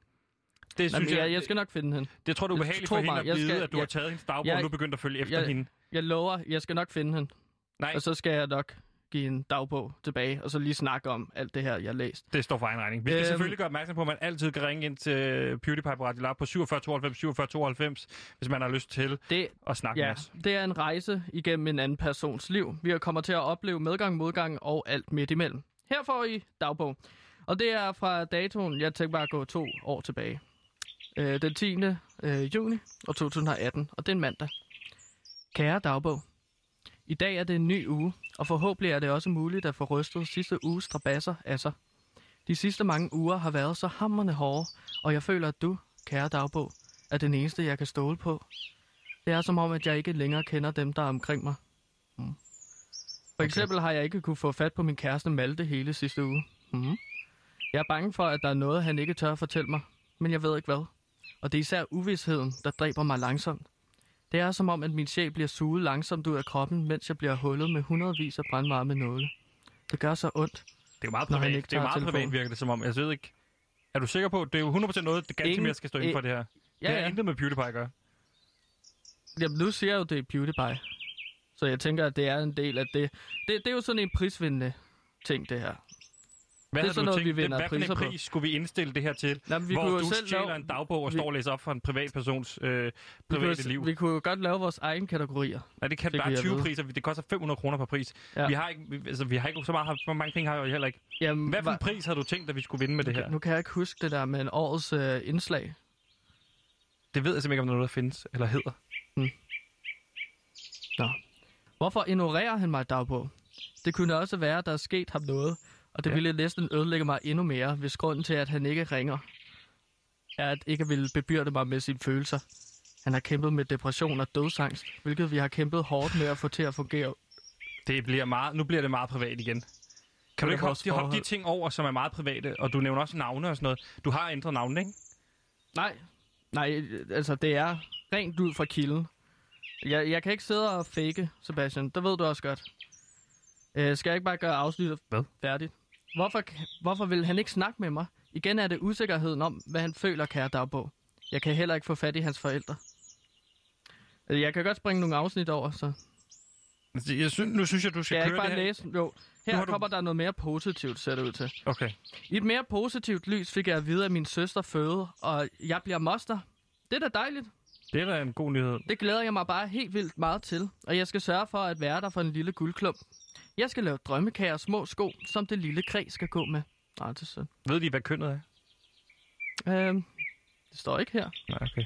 A: Det,
B: jamen,
A: synes
B: jeg, jeg skal nok finde hende.
A: det tror du er
B: jeg
A: ubehageligt for hende
B: mig,
A: at
B: jeg
A: vide,
B: skal-
A: at du har
B: jeg-
A: taget hendes dagbog,
B: jeg-
A: og nu begyndt at følge efter
B: jeg-
A: hende.
B: Jeg lover, jeg skal nok finde hende.
A: Nej,
B: Og så skal jeg nok give en dagbog tilbage, og så lige snakke om alt det her, jeg har læst.
A: det står for egen regning. Vi skal
B: Øhm.
A: selvfølgelig gøre opmærksom på, at man altid kan ringe ind til PewDiePie på Radio Lab på 47 92 47 92, hvis man har lyst til
B: Det,
A: at snakke med
B: ja,
A: os.
B: det er en rejse igennem en anden persons liv. Vi kommer til at opleve medgang, modgang og alt midt imellem. Her får I dagbog. Og det er fra datoen, jeg tænker bare at gå to år tilbage. Øh, den 10. Øh, juni år 2018, og det er en mandag. Kære dagbog. I dag er det en ny uge, og forhåbentlig er det også muligt at få rystet sidste uges strabasser af sig. De sidste mange uger har været så hammerende hårde, og jeg føler, at du, kære dagbog, er den eneste, jeg kan stole på. Det er som om, at jeg ikke længere kender dem, der er omkring mig. Mm. For eksempel har jeg ikke kunne få fat på min kæreste Malte hele sidste uge. Mm. Jeg er bange for, at der er noget, han ikke tør at fortælle mig, men jeg ved ikke hvad. Og det er især uvidsheden, der dræber mig langsomt. Det er som om, at min sjæl bliver suget langsomt ud af kroppen, mens jeg bliver hullet med hundredvis af brandvarme nåle. Det gør så ondt.
A: Det er jo meget privat. Det er meget privat,
B: telefonen.
A: virker det som om. Jeg ved ikke... Er du sikker på, det er jo 100% noget, det ganske mere skal stå inden for det her?
B: Ja,
A: det har
B: ja.
A: intet med PewDiePie at gøre.
B: Jamen, nu siger jeg jo, det er PewDiePie. Så jeg tænker, at det er en del af det. Det, det er jo sådan en prisvindende ting, det her.
A: Hvad
B: Det er sådan noget,
A: tænkt,
B: vi vinder
A: hvad
B: priser på.
A: pris skulle vi indstille det her til?
B: Nå, vi
A: hvor
B: kunne
A: du
B: selv
A: stjæler
B: lave-
A: en dagbog og
B: vi-
A: står og læser op for en privatpersons øh,
B: Vi
A: private
B: kunne,
A: liv.
B: vi kunne jo godt lave vores egen kategorier.
A: Nej, det kan
B: fik
A: der
B: vi
A: er
B: at
A: 20
B: vide.
A: priser. Det koster 500 kroner per pris.
B: Ja.
A: Vi har ikke, vi- altså, vi har ikke så, meget, så mange penge har jeg heller ikke.
B: Jamen,
A: Hvad for en pris har du tænkt, at vi skulle vinde med det her?
B: Nu kan jeg ikke huske det der med en årets øh, indslag.
A: Det ved jeg simpelthen ikke, om der er noget, der findes eller hedder.
B: Nå. Hvorfor ignorerer han mig dagbog? Det kunne også være, at der er sket ham noget, og det
A: Ja.
B: ville næsten ødelægge mig endnu mere, hvis grunden til, at han ikke ringer, er at ikke ville bebyrde mig med sine følelser. Han har kæmpet med depression og dødsangst, hvilket vi har kæmpet hårdt med at få til at fungere.
A: Det bliver meget, nu bliver det meget privat igen. Kan du ikke hoppe hoppe de ting over, som er meget private? Og du nævner også navne og sådan noget. Du har ændret navne, ikke?
B: Nej, nej, altså det er rent ud fra kilden. Jeg, jeg kan ikke sidde og fake, Sebastian. Det ved du også godt. Øh, skal jeg ikke bare gøre afsnittet
A: Hvad?
B: færdigt? Hvorfor, hvorfor vil han ikke snakke med mig? Igen er det usikkerheden om, hvad han føler, kære dagbog. Jeg kan heller ikke få fat i hans forældre. Øh, Jeg kan godt springe nogle afsnit over, så...
A: Altså, Jeg synes, nu synes jeg, du skal
B: jeg ikke
A: køre
B: bare
A: det her.
B: læse? Jo, her
A: du-
B: kommer der noget mere positivt, ser det ud til.
A: Okay.
B: I et mere positivt lys fik jeg at vide, at min søster føde, og jeg bliver moster. Det er da dejligt.
A: Det er da en god nyhed.
B: Det glæder jeg mig bare helt vildt meget til, og jeg skal sørge for at være der for en lille guldklump. Jeg skal lave drømmekager og små sko, som det lille kræ skal gå med. Nej, det er sødt.
A: Ved de, hvad kønnet er?
B: Øhm, det står ikke her.
A: Nej, okay.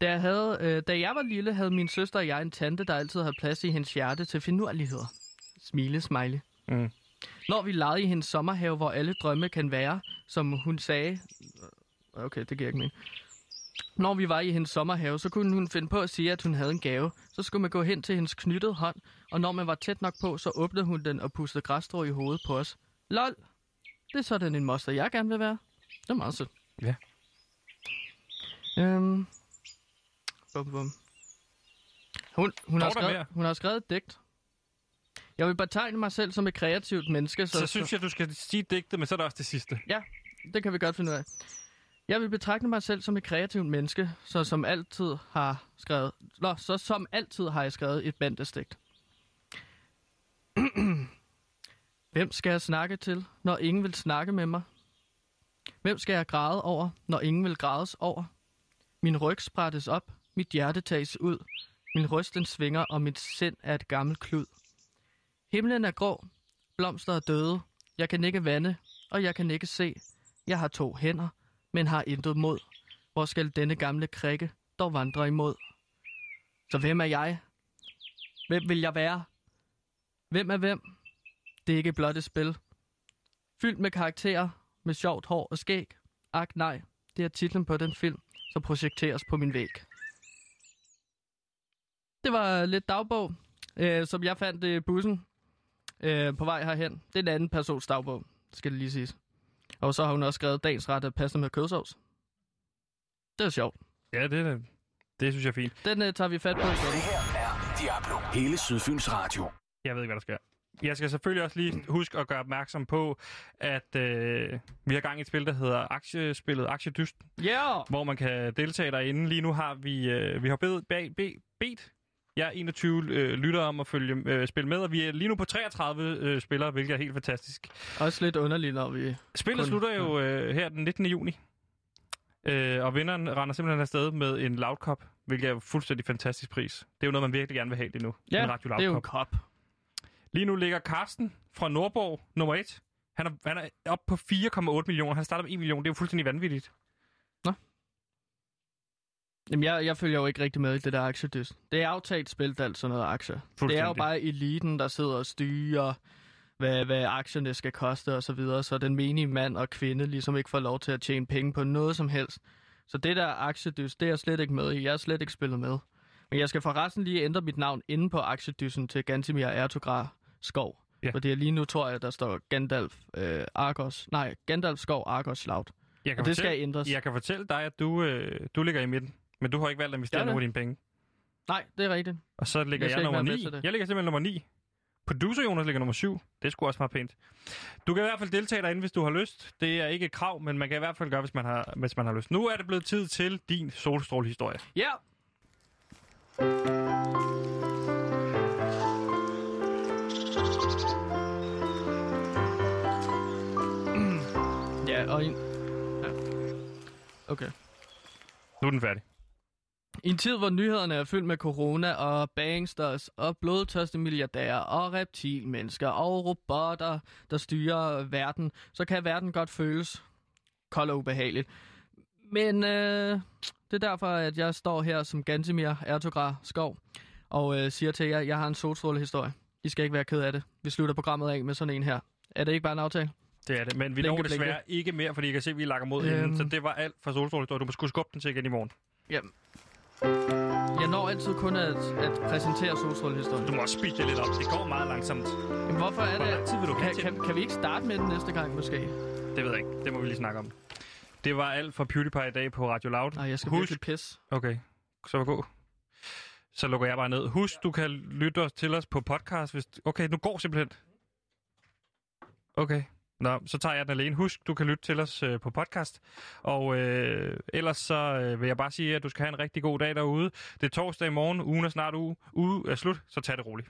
B: Da jeg, havde, øh, da jeg var lille, havde min søster og jeg en tante, der altid havde plads i hendes hjerte til finurligheder. Smile, smiley.
A: Mm.
B: Når vi legede i hendes sommerhave, hvor alle drømme kan være, som hun sagde... Okay, det giver ikke mening. Når vi var i hendes sommerhave, så kunne hun finde på at sige, at hun havde en gave. Så skulle man gå hen til hendes knyttede hånd, og når man var tæt nok på, så åbnede hun den og pustede græsstrå i hovedet på os. Lol! Det er sådan en moster, jeg gerne vil være. Det er meget sødt.
A: Ja.
B: Øhm. Bum, bum. Hun, hun, har skrevet, hun har skrevet et digt. Jeg vil betegne mig selv som et kreativt menneske, så,
A: Så synes jeg, du skal sige digtet, men så er der også det sidste.
B: Ja, det kan vi godt finde ud af. Jeg vil betragte mig selv som et kreativt menneske, så som altid har skrevet... Nå, så som altid har jeg skrevet et bandestigt. Hvem skal jeg snakke til, når ingen vil snakke med mig? Hvem skal jeg græde over, når ingen vil grædes over? Min ryg sprættes op, mit hjerte tages ud, min ryst den svinger, og mit sind er et gammelt klud. Himlen er grå, blomster er døde, jeg kan ikke vande, og jeg kan ikke se. Jeg har to hænder, men har intet mod. Hvor skal denne gamle krikke dog vandre imod? Så hvem er jeg? Hvem vil jeg være? Hvem er hvem? Det er ikke blot et spil. Fyldt med karakterer, med sjovt hår og skæg. Ak nej, det er titlen på den film, som projekteres på min væg. Det var lidt dagbog, øh, som jeg fandt i bussen øh, på vej herhen. Det er en anden persons dagbog, skal det lige siges. Og så har hun også skrevet dagens ret af pasta med kødsovs. Det er sjovt.
A: Ja, det, er, det synes jeg er fint.
B: Den øh, tager vi fat på igen.
G: Det her er Diablo. Hele Sydfyns Radio.
A: Jeg ved ikke, hvad der sker. Jeg skal selvfølgelig også lige huske at gøre opmærksom på, at øh, vi har gang i et spil, der hedder aktiespillet Aktiedyst,
B: Yeah!
A: hvor man kan deltage derinde. Lige nu har vi, øh, vi har bedt, bed, bed, bedt jeg 21 øh, lytter om at følge øh, spil med, og vi er lige nu på 33 øh, spillere, hvilket er helt fantastisk.
B: Også lidt underligt, når vi...
A: Spillet
B: Kun-
A: slutter jo øh, her den 19. juni, øh, og vinderen render simpelthen afsted med en Loud Cup, hvilket er jo fuldstændig fantastisk pris. Det er jo noget, man virkelig gerne vil have lige nu.
B: Ja,
A: en Radio Loud
B: det er jo
A: Cup.
B: en kop.
A: Lige nu ligger Carsten fra Nordborg nummer 1. Han er, han er oppe på 4,8 millioner. Han starter med 1 million. Det er jo fuldstændig vanvittigt.
B: Jamen, jeg, jeg følger jo ikke rigtig med i det der aktiedyst. Det er aftalt spil, alt sådan noget aktier. Det er jo bare eliten, der sidder og styrer, hvad, hvad aktierne skal koste og så videre, så den menige mand og kvinde ligesom ikke får lov til at tjene penge på noget som helst. Så det der aktiedyst, det er jeg slet ikke med i. Jeg er slet ikke spillet med. Men jeg skal forresten lige ændre mit navn inde på aktiedyssen til Gantimir Ertogra Skov.
A: Ja.
B: Fordi lige nu tror jeg, der står Gandalf øh, Argos. Nej, Gandalf Skov Argos Loud.
A: Jeg
B: Og det skal ændres.
A: Jeg kan fortælle dig, at du, øh, du ligger i midten. Men du har ikke valgt at investere nogen af dine penge.
B: Nej, det er rigtigt.
A: Og så ligger
B: Jeg
A: jeg, nummer
B: være med
A: 9.
B: til det.
A: Jeg ligger simpelthen nummer 9. Producer Jonas ligger nummer 7. Det skulle også meget pænt. Du kan i hvert fald deltage derinde, hvis du har lyst. Det er ikke et krav, men man kan i hvert fald gøre, hvis man har, hvis man har lyst. Nu er det blevet tid til din solstrålehistorie.
B: Ja! ja, og en... Ja. Okay.
A: Nu er den færdig.
B: I en tid, hvor nyhederne er fyldt med corona og banksters og blodtørste milliardærer og reptilmennesker og robotter, der styrer verden, så kan verden godt føles kold og ubehageligt. Men øh, det er derfor, at jeg står her som Gantimir Ertogra Skov og øh, siger til jer, at jeg har en solstrålehistorie. I skal ikke være ked af det. Vi slutter programmet af med sådan en her. Er det ikke bare en aftale?
A: Det er det, men vi
B: Blinke,
A: når desværre ikke mere, fordi jeg kan se, at vi lakker mod. Øhm. inden. Så det var alt for solstrålehistorie. Du må skulle skubbe den til igen i morgen.
B: Jamen. Jeg når altid kun at, at præsentere solstrålehistorien.
A: Du må også speede det lidt op. Det går meget langsomt.
B: Jamen, hvorfor er
A: Hvor
B: det...
A: tid vil du
B: kan, kan, kan vi ikke starte med den næste gang, måske?
A: Det ved jeg ikke. Det må vi lige snakke om. Det var alt for PewDiePie i dag på Radio Loud.
B: Nej, jeg skal
A: Husk-
B: virkelig pisse.
A: Okay, så gå. Så lukker jeg bare ned. Husk, du kan lytte os til os på podcast. Hvis... Okay, nu går simpelthen. Okay. Nå, så tager jeg den alene. Husk, du kan lytte til os øh, på podcast. Og øh, ellers så øh, vil jeg bare sige, at du skal have en rigtig god dag derude. Det er torsdag i morgen. Ugen er snart uge. Uge er slut, så tag det roligt.